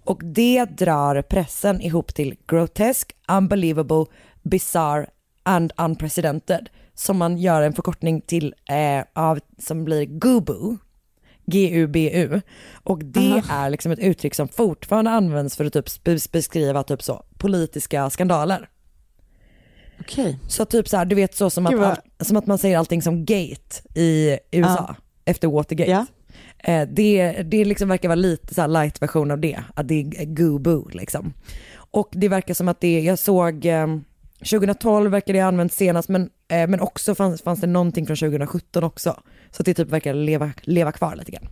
och det drar pressen ihop till grotesque, unbelievable, bizarre and unprecedented som man gör en förkortning till eh, av, som blir GUBU. G-U-B-U. Och det uh -huh. är liksom ett uttryck som fortfarande används för att typ beskriva typ så politiska skandaler. Okej. Okay. Så typ så här, du vet så som att, all, som att man säger allting som gate i USA uh. efter Watergate. Yeah. Eh, det, det liksom verkar vara lite så light version av det, att det är goo liksom. Och det verkar som att det, jag såg, eh, 2012 verkar det ha använts senast, men, eh, men också fanns, fanns det någonting från 2017 också. Så det typ verkar leva, leva kvar lite grann.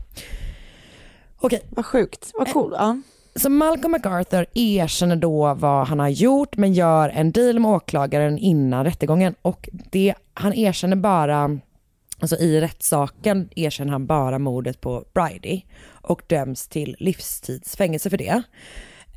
Okej. Okay. Vad sjukt, vad cool. Ja. Så Malcolm MacArthur erkänner då vad han har gjort men gör en deal med åklagaren innan rättegången och det, han erkänner bara Alltså i rättssaken erkänner han bara mordet på Bridie och döms till livstidsfängelse för det.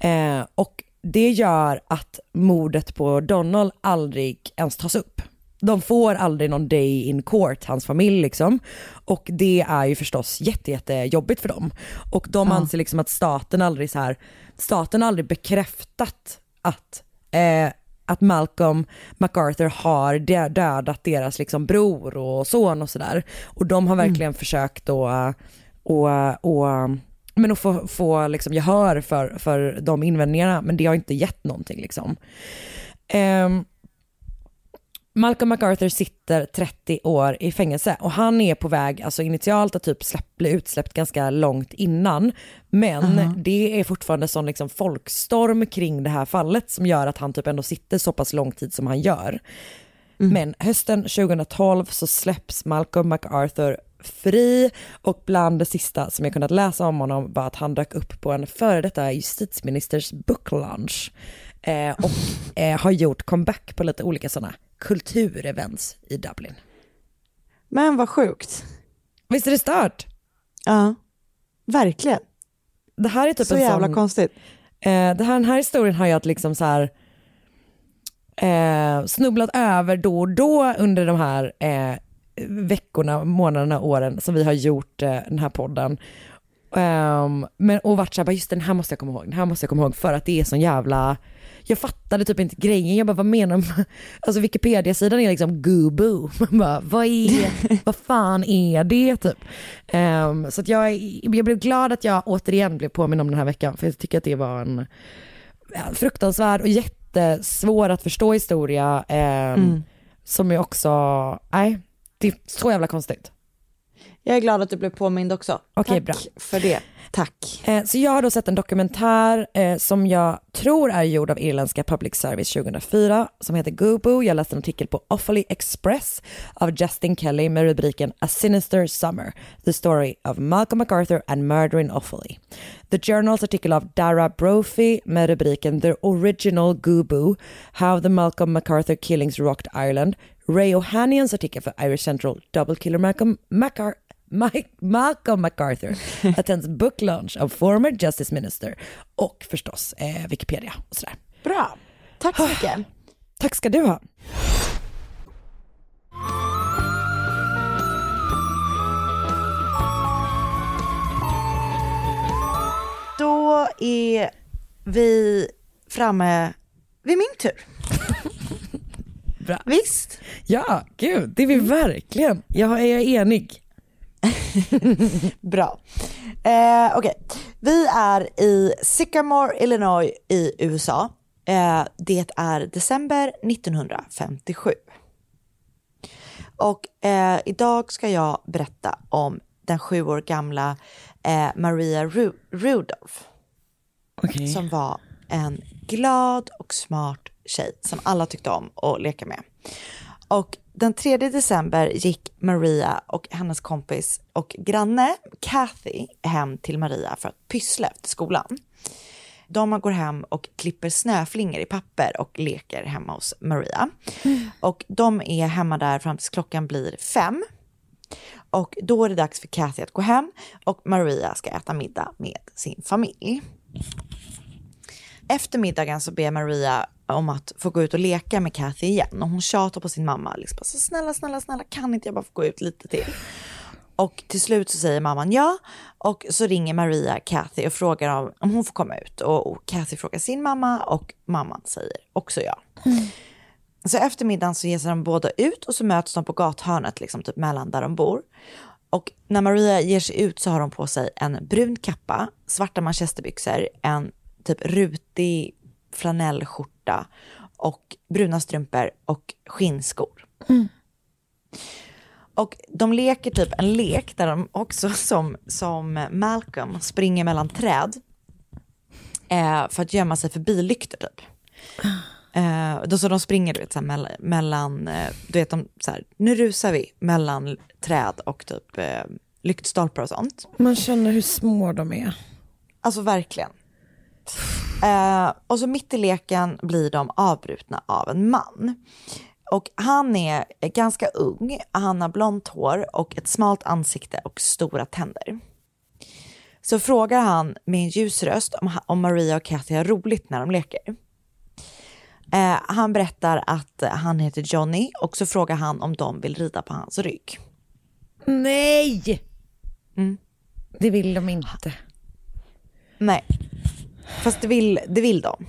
Eh, och det gör att mordet på Donald aldrig ens tas upp. De får aldrig någon day in court, hans familj liksom. Och det är ju förstås jätte, jättejobbigt för dem. Och de ja. anser liksom att staten aldrig så här, staten har aldrig bekräftat att eh, att Malcolm MacArthur har dödat deras liksom bror och son och sådär. Och de har verkligen mm. försökt att och, och, men att få, få liksom gehör för, för de invändningarna, men det har inte gett någonting liksom. Um, Malcolm MacArthur sitter 30 år i fängelse och han är på väg, alltså initialt att typ släpp, bli utsläppt ganska långt innan. Men uh -huh. det är fortfarande sån liksom folkstorm kring det här fallet som gör att han typ ändå sitter så pass lång tid som han gör. Mm. Men hösten 2012 så släpps Malcolm MacArthur fri och bland det sista som jag kunnat läsa om honom var att han dök upp på en före detta justitieministers book lunch eh, och eh, har gjort comeback på lite olika sådana kulturevents i Dublin. Men vad sjukt. Visst är det stört? Ja, verkligen. Det här är typ Så en jävla sån, konstigt. eh, det här, den här historien har jag liksom så här eh, snubblat över då och då under de här eh, veckorna, månaderna, åren som vi har gjort eh, den här podden. Um, men, och varit såhär, just den här måste jag komma ihåg, den här måste jag komma ihåg för att det är sån jävla, jag fattade typ inte grejen, jag bara vad menar man? Alltså Wikipedia-sidan är liksom gubu, man bara vad är, vad fan är det typ? Um, så att jag, jag blev glad att jag återigen blev påminn om den här veckan för jag tycker att det var en fruktansvärd och jättesvår att förstå historia um, Mm. som är också, nej, det är så jävla konstigt. Jag är glad att du blev påmind också. Okej, Tack bra. för det. Tack. Eh, Så jag har då sett en dokumentär eh, som jag tror är gjord av irländska Public Service 2004 som heter Gubu. Jag läste en artikel på Offaly Express av Justin Kelly med rubriken A Sinister Summer, the story of Malcolm MacArthur and murder in Offaly. The Journals artikel av Dara Brophy med rubriken The Original Gubu, How the Malcolm MacArthur Killings Rocked Ireland. Ray O'Hanians artikel för Irish Central Double Killer Malcolm MacArthur Mike, Malcolm MacArthur attends book launch of former justice minister och förstås eh, Wikipedia och sådär. Bra. Tack så mycket. Tack ska du ha. Då är vi framme vid min tur. Bra. Visst? Ja, gud, det är vi verkligen. Jag är enig. Bra. Eh, Okej, vi är i Sycamore, Illinois i USA. Eh, det är december 1957. Och eh, idag ska jag berätta om den sju år gamla eh, Maria Ru- Rudolph Okej. som var en glad och smart tjej som alla tyckte om att leka med. Och den 3 december gick Maria och hennes kompis och granne Kathy hem till Maria för att pyssla efter skolan. De går hem och klipper snöflingor i papper och leker hemma hos Maria. Och de är hemma där fram tills klockan blir fem. Och då är det dags för Kathy att gå hem och Maria ska äta middag med sin familj. Efter middagen så ber Maria om att få gå ut och leka med Kathy igen och hon tjatar på sin mamma. Liksom, så snälla, snälla, snälla, kan inte jag bara få gå ut lite till? Och till slut så säger mamman ja och så ringer Maria Kathy och frågar om, om hon får komma ut och, och Kathy frågar sin mamma och mamman säger också ja. Så efter middagen så ger sig de båda ut och så möts de på gathörnet, liksom typ mellan där de bor. Och när Maria ger sig ut så har hon på sig en brun kappa, svarta manchesterbyxor, en typ rutig flanellskjorta och bruna strumpor och skinnskor. Och de leker typ en lek där de också som, som Malcolm springer mellan träd eh, för att gömma sig för billyktor typ. Eh, då så de springer du vet, så här, mellan, mellan eh, du vet de så här, nu rusar vi mellan träd och typ eh, lyktstolpar och sånt. Man känner hur små de är. Alltså verkligen. Eh, och så mitt i leken blir de avbrutna av en man. Och han är ganska ung, han har blont hår och ett smalt ansikte och stora tänder. Så frågar han med en ljus röst om, om Maria och Kathy har roligt när de leker. Eh, han berättar att han heter Johnny och så frågar han om de vill rida på hans rygg. Nej! Det vill de inte. Nej, fast det vill, det vill de.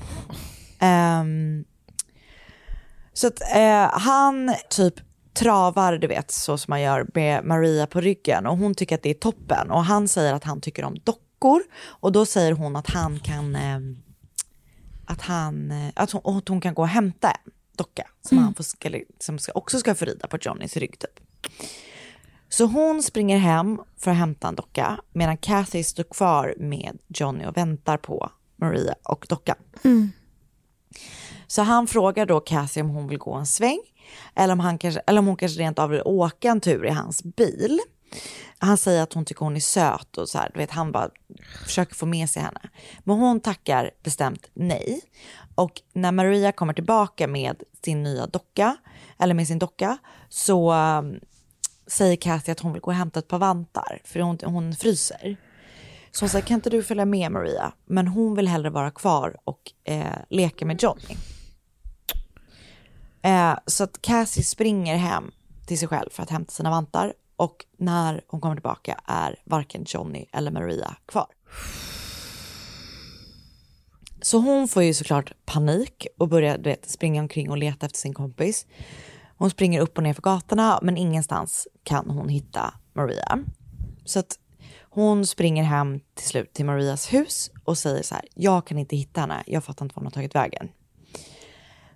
Ehm, så att eh, han typ travar, du vet, så som man gör med Maria på ryggen. Och hon tycker att det är toppen. Och han säger att han tycker om dockor. Och då säger hon att han kan, eh, att han, att hon, att hon kan gå och hämta en docka. Som han får, ska, som ska, också ska få rida på Johnnys rygg typ. Så hon springer hem för att hämta en docka. Medan Kathy står kvar med Johnny och väntar på Maria och dockan. Så han frågar då Kathy om hon vill gå en sväng eller om, han kanske, eller om hon kanske rent av vill åka en tur i hans bil. Han säger att hon tycker hon är söt och så här, du vet, han bara försöker få med sig henne. Men hon tackar bestämt nej. Och när Maria kommer tillbaka med sin nya docka, eller med sin docka, så um, säger Kathy att hon vill gå och hämta ett par vantar, för hon, hon fryser. Så hon säger, kan inte du följa med Maria? Men hon vill hellre vara kvar och eh, leka med Johnny. Eh, så att Cassie springer hem till sig själv för att hämta sina vantar och när hon kommer tillbaka är varken Johnny eller Maria kvar. Så hon får ju såklart panik och börjar du vet, springa omkring och leta efter sin kompis. Hon springer upp och ner för gatorna men ingenstans kan hon hitta Maria. Så att hon springer hem till slut till Marias hus och säger så här, jag kan inte hitta henne, jag fattar inte var hon har tagit vägen.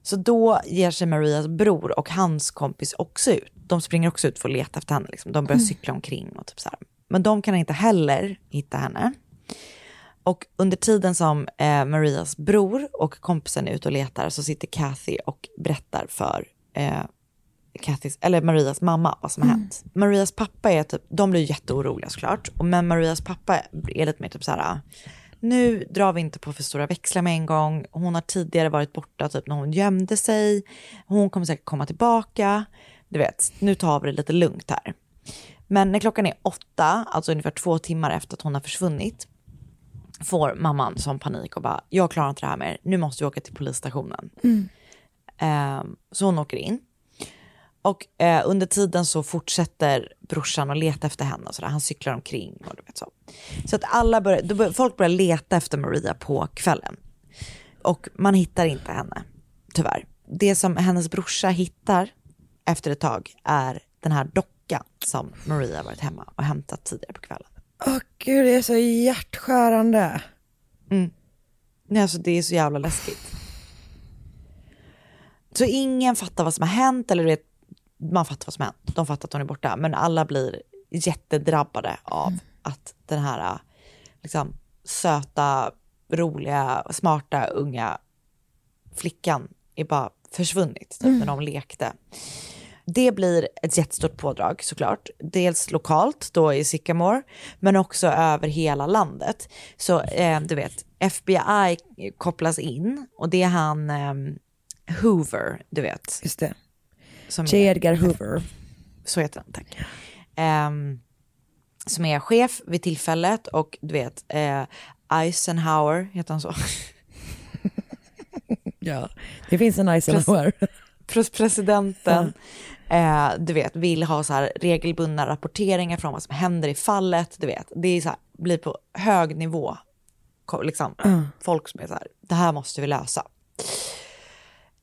Så då ger sig Marias bror och hans kompis också ut. De springer också ut för att leta efter henne. Liksom. De börjar cykla omkring och typ så här. Men de kan inte heller hitta henne. Och under tiden som eh, Marias bror och kompisen är ute och letar så sitter Kathy och berättar för eh, Kathys, eller Marias mamma vad som har hänt. Marias pappa är typ, de blir jätteoroliga såklart. Men Marias pappa är lite mer typ så här, nu drar vi inte på för stora växlar med en gång. Hon har tidigare varit borta typ när hon gömde sig. Hon kommer säkert komma tillbaka. Du vet, nu tar vi det lite lugnt här. Men när klockan är åtta, alltså ungefär två timmar efter att hon har försvunnit, får mamman som panik och bara, jag klarar inte det här mer, nu måste vi åka till polisstationen. Mm. Um, så hon åker in. Och eh, under tiden så fortsätter brorsan att leta efter henne och sådär. Han cyklar omkring och du vet så. Så att alla börjar, bör, folk börjar leta efter Maria på kvällen. Och man hittar inte henne, tyvärr. Det som hennes brorsa hittar efter ett tag är den här dockan som Maria varit hemma och hämtat tidigare på kvällen. Åh gud, det är så hjärtskärande. Mm. Nej, alltså det är så jävla läskigt. Så ingen fattar vad som har hänt eller vet, man fattar vad som hänt. De fattar att hon är borta, men alla blir jättedrabbade av mm. att den här liksom, söta, roliga, smarta, unga flickan är bara försvunnit typ, mm. när de lekte. Det blir ett jättestort pådrag såklart. Dels lokalt då i Sycamore, men också över hela landet. Så eh, du vet, FBI kopplas in och det är han eh, Hoover, du vet. Just det. Som J. Edgar Hoover. Så heter han, tack. Um, som är chef vid tillfället och du vet, uh, Eisenhower, heter han så? ja, det finns en Eisenhower. Pres presidenten, uh, du vet, vill ha så här regelbundna rapporteringar från vad som händer i fallet, du vet. Det är så här, blir på hög nivå, liksom. Mm. Folk som är så här, det här måste vi lösa.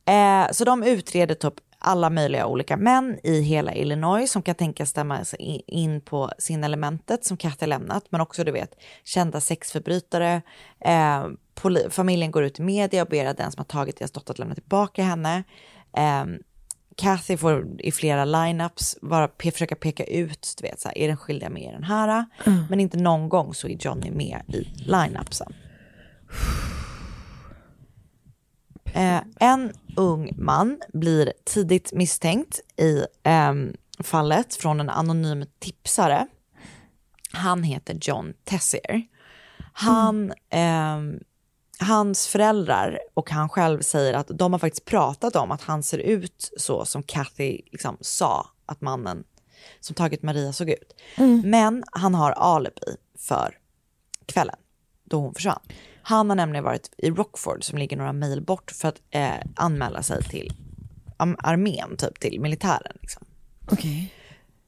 Eh, så de utreder typ alla möjliga olika män i hela Illinois som kan tänkas stämma in på sin-elementet som Katja lämnat, men också du vet kända sexförbrytare. Eh, familjen går ut i media och ber att den som har tagit deras dotter att lämna tillbaka henne. Eh, Kathy får i flera lineups bara pe försöka peka ut, du vet, så här, är den skyldiga med den här? Mm. Men inte någon gång så är Johnny med i lineupsen. Eh, en ung man blir tidigt misstänkt i eh, fallet från en anonym tipsare. Han heter John Tessier. Han, mm. eh, hans föräldrar och han själv säger att de har faktiskt pratat om att han ser ut så som Kathy liksom sa att mannen som tagit Maria såg ut. Mm. Men han har alibi för kvällen då hon försvann. Han har nämligen varit i Rockford som ligger några mil bort för att eh, anmäla sig till armén, typ till militären. Liksom. Okay.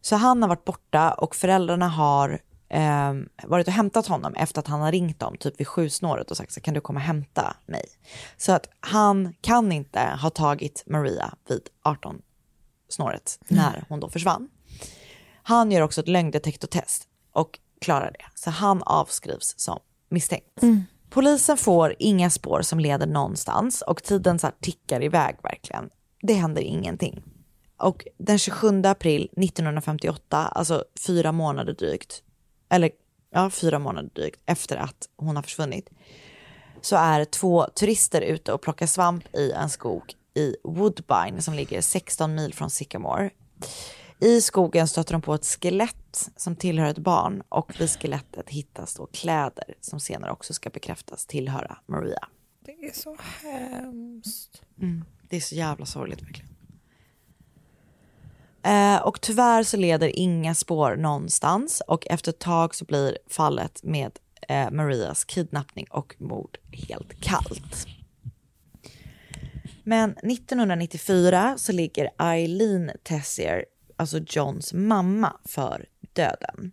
Så han har varit borta och föräldrarna har eh, varit och hämtat honom efter att han har ringt dem typ vid sjusnåret och sagt så kan du komma och hämta mig. Så att han kan inte ha tagit Maria vid 18 snåret när hon då försvann. Han gör också ett lögndetektortest och klarar det. Så han avskrivs som misstänkt. Mm. Polisen får inga spår som leder någonstans och tiden så tickar iväg verkligen. Det händer ingenting. Och den 27 april 1958, alltså fyra månader drygt, eller ja, fyra månader drygt efter att hon har försvunnit, så är två turister ute och plockar svamp i en skog i Woodbine som ligger 16 mil från Sycamore. I skogen stöter de på ett skelett skelett som tillhör ett barn och vid skelettet hittas då kläder som senare också ska bekräftas tillhöra Maria. Det är så hemskt. Mm. Det är så jävla sorgligt verkligen. Eh, och tyvärr så leder inga spår någonstans och efter ett tag så blir fallet med eh, Marias kidnappning och mord helt kallt. Men 1994 så ligger Eileen Tessier, alltså Johns mamma, för döden.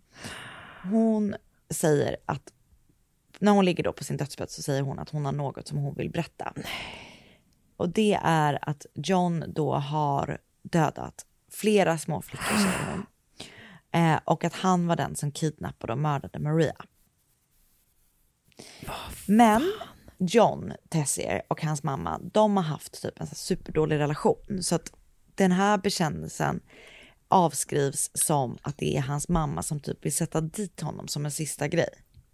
Hon säger att när hon ligger då på sin dödsbädd så säger hon att hon har något som hon vill berätta. Och det är att John då har dödat flera små flickor säger hon. Eh, och att han var den som kidnappade och mördade Maria. Men John Tessier och hans mamma, de har haft typ en superdålig relation. Så att den här bekännelsen avskrivs som att det är hans mamma som typ vill sätta dit honom som en sista grej.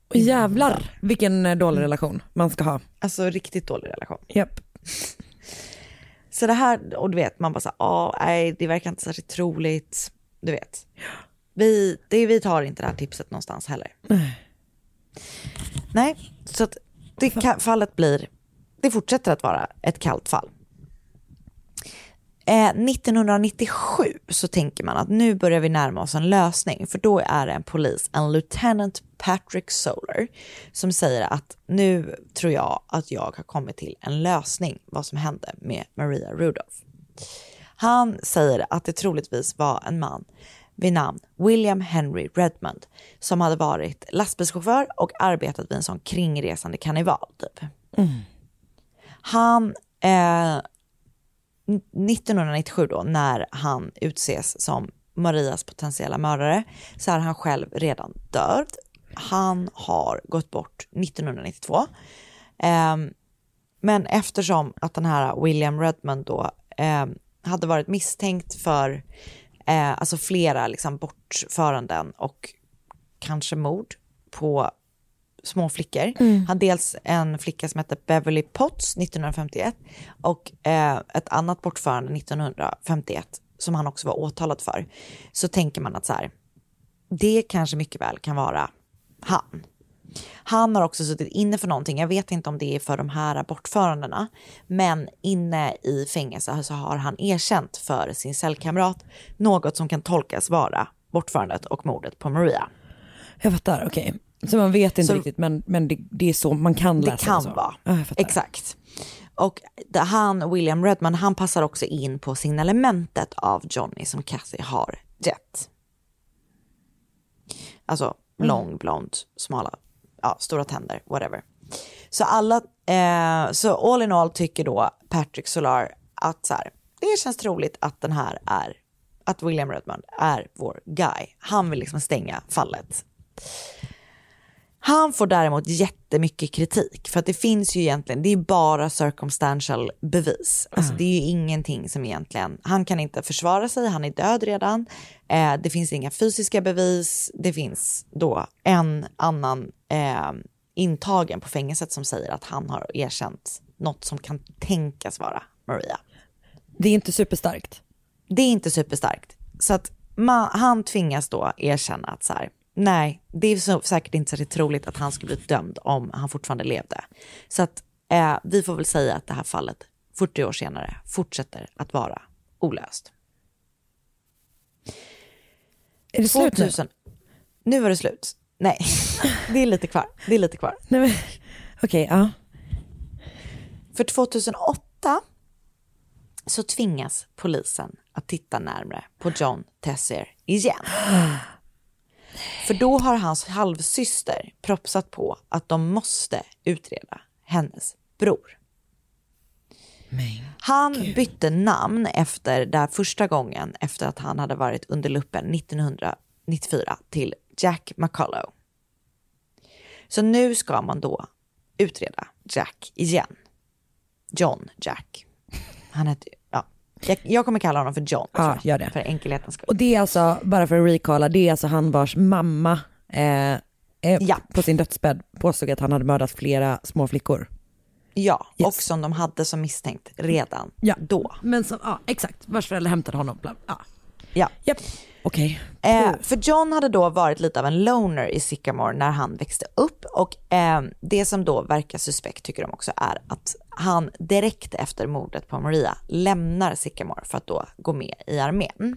Och jävlar vilken eh, dålig relation man ska ha. Alltså riktigt dålig relation. Japp. Så det här, och du vet, man bara så ja, nej, det verkar inte särskilt troligt. Du vet. Vi, det, vi tar inte det här tipset någonstans heller. Nej. Nej, så att det fallet blir, det fortsätter att vara ett kallt fall. Eh, 1997 så tänker man att nu börjar vi närma oss en lösning för då är det en polis, en lieutenant Patrick Solar som säger att nu tror jag att jag har kommit till en lösning vad som hände med Maria Rudolph. Han säger att det troligtvis var en man vid namn William Henry Redmond som hade varit lastbilschaufför och arbetat vid en sån kringresande karneval typ. Han eh, 1997 då, när han utses som Marias potentiella mördare, så är han själv redan död. Han har gått bort 1992. Eh, men eftersom att den här William Redmond då eh, hade varit misstänkt för eh, alltså flera liksom bortföranden och kanske mord på små flickor. Han hade dels en flicka som hette Beverly Potts 1951 och eh, ett annat bortförande 1951 som han också var åtalad för. Så tänker man att så här, det kanske mycket väl kan vara han. Han har också suttit inne för någonting, jag vet inte om det är för de här bortförandena, men inne i fängelse så har han erkänt för sin cellkamrat något som kan tolkas vara bortförandet och mordet på Maria. Jag fattar, okej. Så man vet inte Så- riktigt men, men det, det är så man kan läsa Det kan så. vara. Fattar. Exakt. Och han, William Redman, han passar också in på signalementet av Johnny som Cassie har gett. Alltså lång, blond, smala, ja, stora tänder, whatever. Så alla, eh, så all in all tycker då Patrick Solar att så här, det känns troligt att den här är, att William Redman är vår guy. Han vill liksom stänga fallet. Han får däremot jättemycket kritik för att det finns ju egentligen, det är bara circumstantial bevis. Alltså det är ju ingenting som egentligen, han kan inte försvara sig, han är död redan. Eh, det finns inga fysiska bevis, det finns då en annan eh, intagen på fängelset som säger att han har erkänt något som kan tänkas vara Maria. Det är inte superstarkt. Det är inte superstarkt. Så att man, han tvingas då erkänna att så här, nej, det är så, säkert inte särskilt troligt att han skulle bli dömd om han fortfarande levde. Så att eh, vi får väl säga att det här fallet 40 år senare fortsätter att vara olöst. Är det slut nu? 2000, nu var det slut. Nej, det är lite kvar. Det är lite kvar. Okej, ja. För 2008 så tvingas polisen att titta närmare på John Tessier igen. För då har hans halvsyster propsat på att de måste utreda hennes bror. Men, Han bytte namn efter där första gången efter att han hade varit under luppen 1994 till Jack McCullough. Så nu ska man då utreda Jack igen. John Jack. Han ja. Jag, jag kommer kalla honom för John. Ja, gör det. För enkelhetens skull. och det är alltså, bara för att recalla, det är alltså han vars mamma eh, eh, Ja. på sin dödsbädd påstod att han hade mördat flera små flickor. Ja, Yes. och som de hade som misstänkt redan Ja. då. Men som, ja exakt, vars föräldrar hämtade honom. Bla, ja. Ja. Japp, okej. Eh, för John hade då varit lite av en loner i Sycamore när han växte upp och eh, det som då verkar suspekt tycker de också är att han direkt efter mordet på Maria lämnar Sycamore för att då gå med i armén.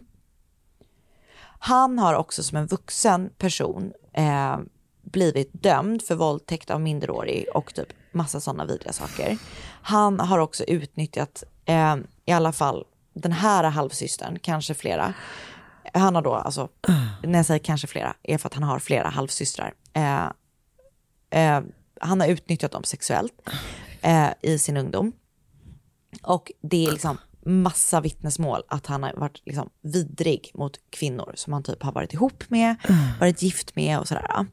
Han har också som en vuxen person eh, blivit dömd för våldtäkt av minderårig och typ massa sådana vidriga saker. Han har också utnyttjat eh, i alla fall den här halvsystern, kanske flera. Han har då, alltså, när jag säger kanske flera, är för att han har flera halvsystrar. Eh, eh, han har utnyttjat dem sexuellt eh, i sin ungdom. Och det är liksom massa vittnesmål att han har varit liksom vidrig mot kvinnor som han typ har varit ihop med, varit gift med och sådär.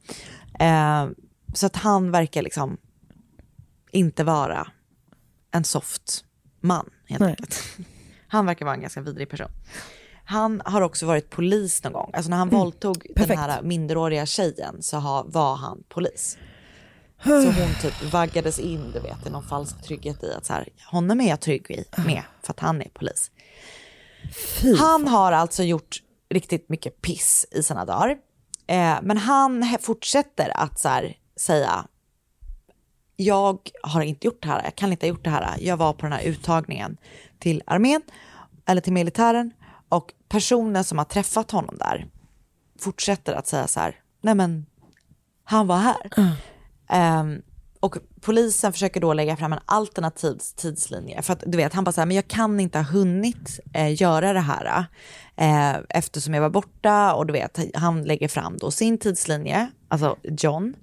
Eh, så att han verkar liksom inte vara en soft man helt Nej. enkelt. Han verkar vara en ganska vidrig person. Han har också varit polis någon gång. Alltså när han våldtog den Perfekt. här minderåriga tjejen så har, var han polis. Så hon typ vaggades in, du vet, i någon falsk trygghet i att så här, honom är jag trygg i med för att han är polis. Fy. Han har alltså gjort riktigt mycket piss i sina dagar. Eh, men han fortsätter att så här, säga, jag har inte gjort det här, jag kan inte ha gjort det här. Jag var på den här uttagningen till armén eller till militären och personen som har träffat honom där fortsätter att säga så här, nej men han var här. Ehm, och polisen försöker då lägga fram en alternativ tidslinje. För att du vet, han bara så här, men jag kan inte ha hunnit eh, göra det här. Eh, eftersom jag var borta och du vet, han lägger fram då sin tidslinje, alltså John.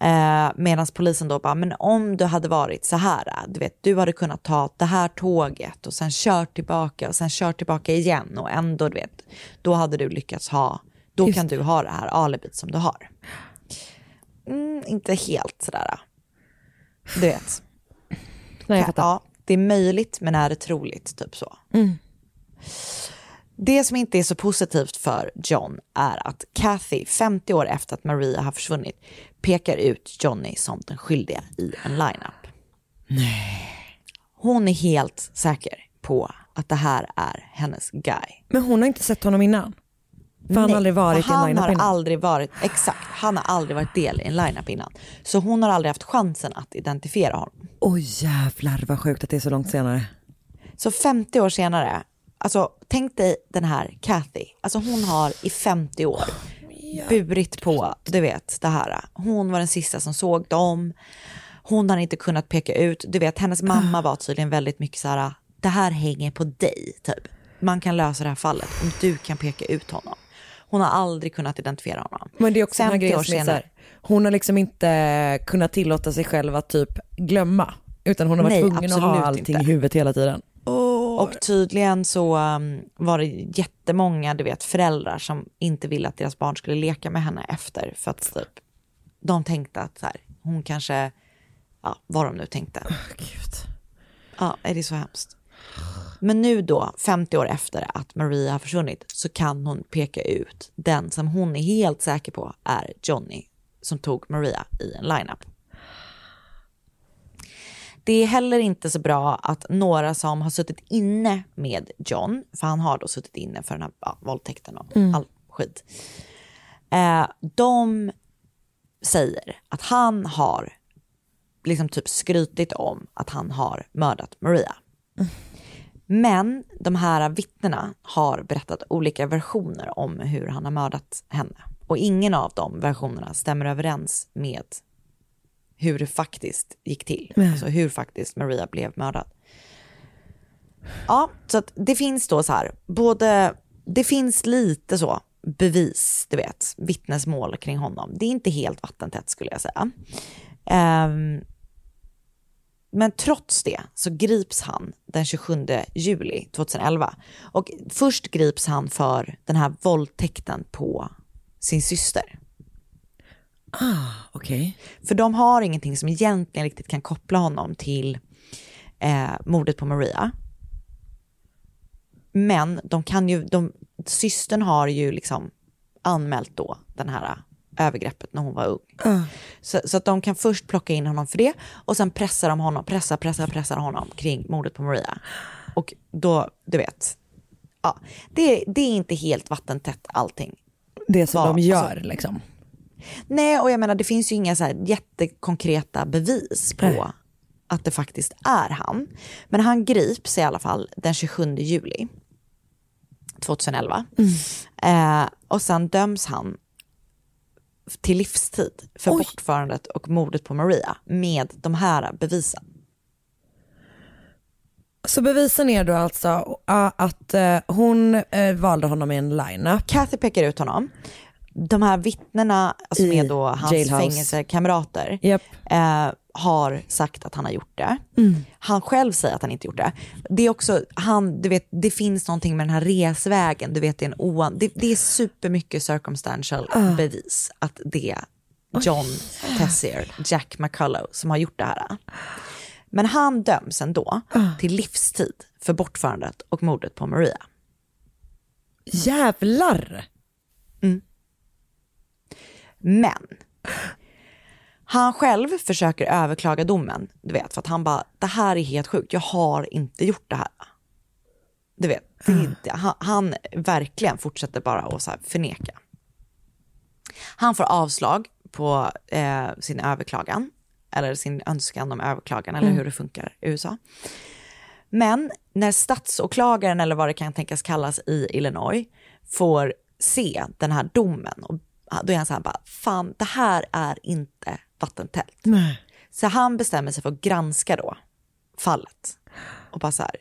Eh, Medan polisen då bara, men om du hade varit så här, du vet, du hade kunnat ta det här tåget och sen kört tillbaka och sen kört tillbaka igen och ändå, du vet, då hade du lyckats ha, då Just kan du ha det här alibit som du har. Mm, inte helt sådär, du vet. Nej, jag fattar. Ja, det är möjligt men är det troligt, typ så. Mm. Det som inte är så positivt för John är att Kathy, 50 år efter att Maria har försvunnit, pekar ut Johnny som den skyldiga i en lineup. Hon är helt säker på att det här är hennes guy. Men hon har inte sett honom innan? För han har aldrig varit och i en han lineup har innan? aldrig varit, exakt, han har aldrig varit del i en lineup innan. Så hon har aldrig haft chansen att identifiera honom. Oj jävlar vad sjukt att det är så långt senare. Så 50 år senare, alltså tänk dig den här Kathy, alltså hon har i 50 år burit på, du vet det här. Hon var den sista som såg dem. Hon har inte kunnat peka ut, du vet hennes mamma var tydligen väldigt mycket så här, det här hänger på dig typ. Man kan lösa det här fallet om du kan peka ut honom. Hon har aldrig kunnat identifiera honom. Men det är också den här 50 grejen som är så här, hon har liksom inte kunnat tillåta sig själv att typ glömma. Utan hon har varit Nej, tvungen att ha allting inte. i huvudet hela tiden. Och tydligen så um, var det jättemånga du vet, föräldrar som inte ville att deras barn skulle leka med henne efter. För att typ, de tänkte att så här, hon kanske, ja vad de nu tänkte. Gud. Ja, är det är så hemskt. Men nu då, 50 år efter att Maria har försvunnit, så kan hon peka ut den som hon är helt säker på är Johnny som tog Maria i en lineup. Det är heller inte så bra att några som har suttit inne med John, för han har då suttit inne för den här ja, våldtäkten och all skit. Eh, de säger att han har liksom typ skrytit om att han har mördat Maria. Men de här vittnena har berättat olika versioner om hur han har mördat henne. Och ingen av de versionerna stämmer överens med hur det faktiskt gick till. Alltså hur faktiskt Maria blev mördad. Ja, så att det finns då så här, både, det finns lite så bevis, du vet, vittnesmål kring honom. Det är inte helt vattentätt skulle jag säga. Ehm, men trots det så grips han den 27 juli 2011. Och först grips han för den här våldtäkten på sin syster. Okej. För de har ingenting som egentligen riktigt kan koppla honom till eh, mordet på Maria. Men de kan ju, de, systern har ju liksom anmält då den här övergreppet när hon var ung. Så, så att de kan först plocka in honom för det och sen pressar de honom, pressar, pressar, pressar honom kring mordet på Maria. Och då, du vet, ja, det, det är inte helt vattentätt allting. Det som Vad- de gör alltså- liksom. Nej, och jag menar det finns ju inga så här jättekonkreta bevis på Nej. att det faktiskt är han. Men han grips i alla fall den 27 juli 2011. Eh, och sen döms han till livstid för Oj. bortförandet och mordet på Maria med de här bevisen. Så bevisen är då alltså att uh, hon uh, valde honom i en lineup. Kathy pekar ut honom. De här vittnena som I är då hans jailhouse. fängelsekamrater Japp. eh, har sagt att han har gjort det. Han själv säger att han inte gjort det. Det är också, han, du vet, det finns någonting med den här resvägen, du vet det är en oan, det, det är supermycket circumstantial bevis att det är John Tessier, Jack McCullough som har gjort det här. Men han döms ändå till livstid för bortförandet och mordet på Maria. Jävlar! Men han själv försöker överklaga domen, du vet, för att han bara, det här är helt sjukt, jag har inte gjort det här. Du vet, det inte, han, han verkligen fortsätter bara att så förneka. Han får avslag på eh, sin överklagan, eller sin önskan om överklagan, eller hur det funkar i USA. Men när statsåklagaren, eller vad det kan tänkas kallas i Illinois, får se den här domen, och då är han så här bara, fan det här är inte vattentätt. Nej. Så han bestämmer sig för att granska då fallet. Och bara så här,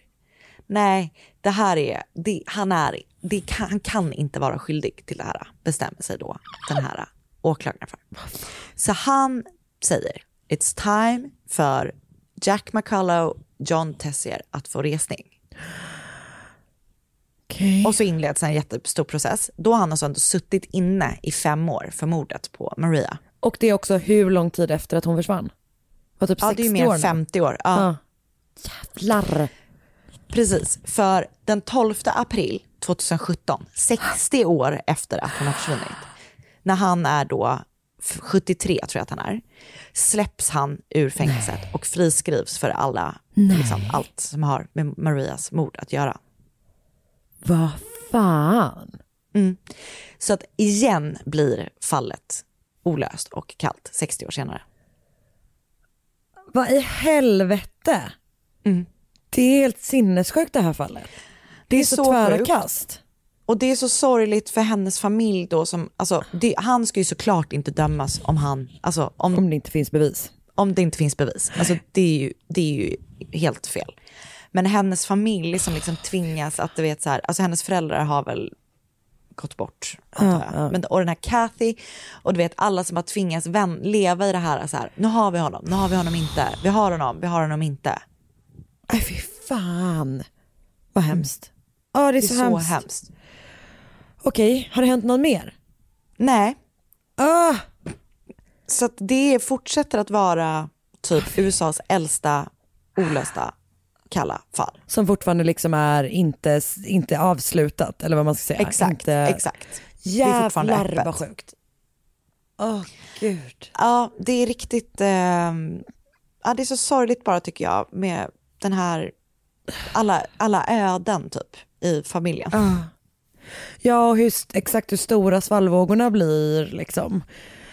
nej, det här är, det, han, är det kan, han kan inte vara skyldig till det här, bestämmer sig då den här åklagaren för. Så han säger, it's time för Jack McCullough, John Tessier att få resning. Okej. Och så inleds en jättestor process. Då har han alltså ändå suttit inne i fem år för mordet på Maria. Och det är också hur lång tid efter att hon försvann? Var typ Ja, 60 det är mer än nu. 50 år. Ja. Ja. Jävlar. Precis, för den 12 april 2017, 60 år efter att hon har försvunnit, när han är då f- 73 tror jag att han är, släpps han ur fängelset och friskrivs för alla, liksom, allt som har med Marias mord att göra. Vad fan. Så att igen blir fallet olöst och kallt 60 år senare. Vad i helvete? Mm. Det är helt sinnessjukt det här fallet. Det är, är så, så tvära sjukt. kast. Och det är så sorgligt för hennes familj då som, alltså det, han ska ju såklart inte dömas om han, alltså om Om det inte finns bevis. om det inte finns bevis. Alltså det är ju, det är ju helt fel. Men hennes familj som liksom tvingas att, du vet så här, alltså hennes föräldrar har väl gått bort, jag. Men, och den här Kathy, och du vet alla som har tvingats vän, leva i det här, så här, nu har vi honom, nu har vi honom inte, vi har honom, vi har honom inte. Nej fy fan. Vad hemskt. Ja det är Det är så, så hemskt. hemskt. Okej, har det hänt något mer? Nej, Ah, så det fortsätter att vara typ USAs äldsta olösta kalla fall. som fortfarande liksom är inte, inte avslutat eller vad man ska säga. Exakt, inte... exakt. Jävlar vad sjukt. Åh gud. Ja, det är riktigt... ehm, ja, det är så sorgligt bara tycker jag med den här... Alla, alla öden typ i familjen. Ja och hur, exakt hur stora svallvågorna blir liksom.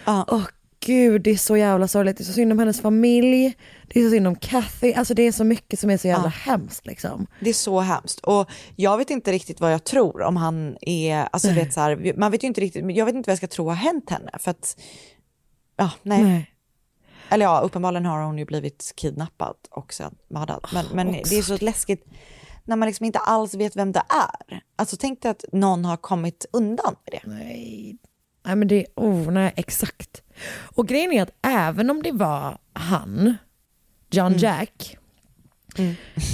Ja. Åh gud det är så jävla sorgligt. Det är så synd om hennes familj. Det är så synd om Kathy. Alltså det är så mycket som är så jävla hemskt liksom. Det är så hemskt. Och jag vet inte riktigt vad jag tror om han är... Alltså, du vet, så här, man vet ju inte riktigt, jag vet inte vad jag ska tro har hänt henne. För att... Ja, nej. Nej. Eller ja, uppenbarligen har hon ju blivit kidnappad och sen mördad. Men, men det är så läskigt när man liksom inte alls vet vem det är. Alltså tänk dig att någon har kommit undan med det. Nej. Nej men det, oh nej exakt. Och grejen är att även om det var han, John Jack,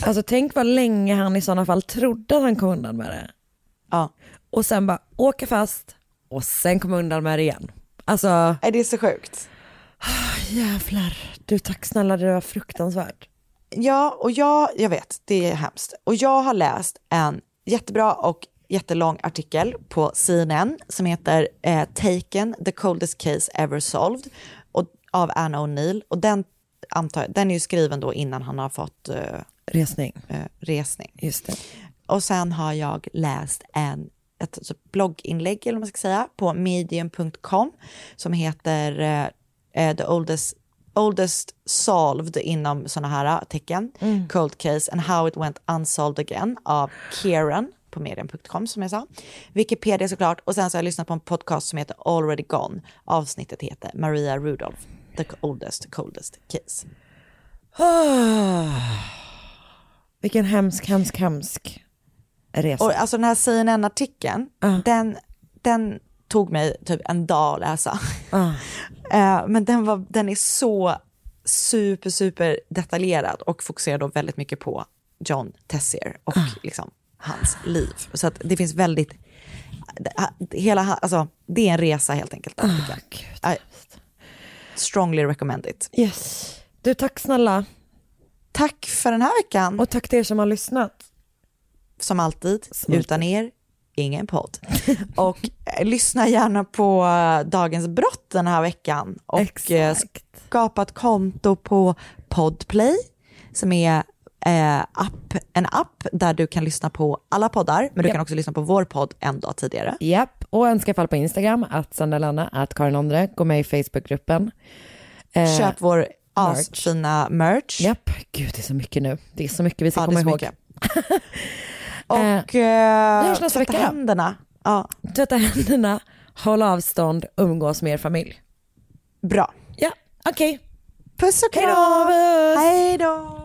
alltså tänk vad länge han i sådana fall trodde att han kom undan med det. Ja. Och sen bara åka fast och sen komma undan med det igen. Alltså Nej, Det är så sjukt. jävlar, du tack snälla det var fruktansvärt. Ja, och jag, jag vet, det är hemskt. Och jag har läst en jättebra och jättelång artikel på CNN som heter eh, Taken, the coldest case ever solved och, av Anna O'Neill. Och den, antar, den är ju skriven då innan han har fått eh, Resning, eh, resning. just det. och sen har jag läst en, ett, alltså blogginlägg eller vad man ska säga på medium.com som heter uh, The Oldest oldest solved inom sådana här tecken, mm. cold case and how it went unsolved again av Kieran på medium.com som jag sa. Wikipedia såklart och sen så har jag lyssnat på en podcast som heter Already Gone. Avsnittet heter Maria Rudolph, the oldest coldest case. Vilken hemsk, hemsk, hemsk resa. Och alltså den här CNN-artikeln, uh. den, den tog mig typ en dag att läsa. Uh. Men den, var, den är så super, super detaljerad och fokuserar då väldigt mycket på John Tessier och uh. liksom hans liv. Så att det finns väldigt, hela, alltså det är en resa helt enkelt. Oh, I strongly recommend it. Yes. Du, tack snälla. Tack för den här veckan. Och tack till er som har lyssnat. Som alltid, Smart. utan er, ingen podd. och eh, lyssna gärna på eh, Dagens brott den här veckan. Och eh, skapa ett konto på Podplay som är eh, app, en app där du kan lyssna på alla poddar, men du yep. kan också lyssna på vår podd en dag tidigare. Japp, och en ska falla på Instagram, att Sandalanna, att Karin Ondre, gå med i Facebookgruppen. Eh, Köp vår asfina merch. Japp, gud det är så mycket nu. Det är så mycket vi ska ja, komma ihåg. och eh, vi hörs nästa vecka händerna. Ja. Tvätta händerna, håll avstånd, umgås med er familj. Bra. Ja, okej. Okay. Puss och kram. Hej då.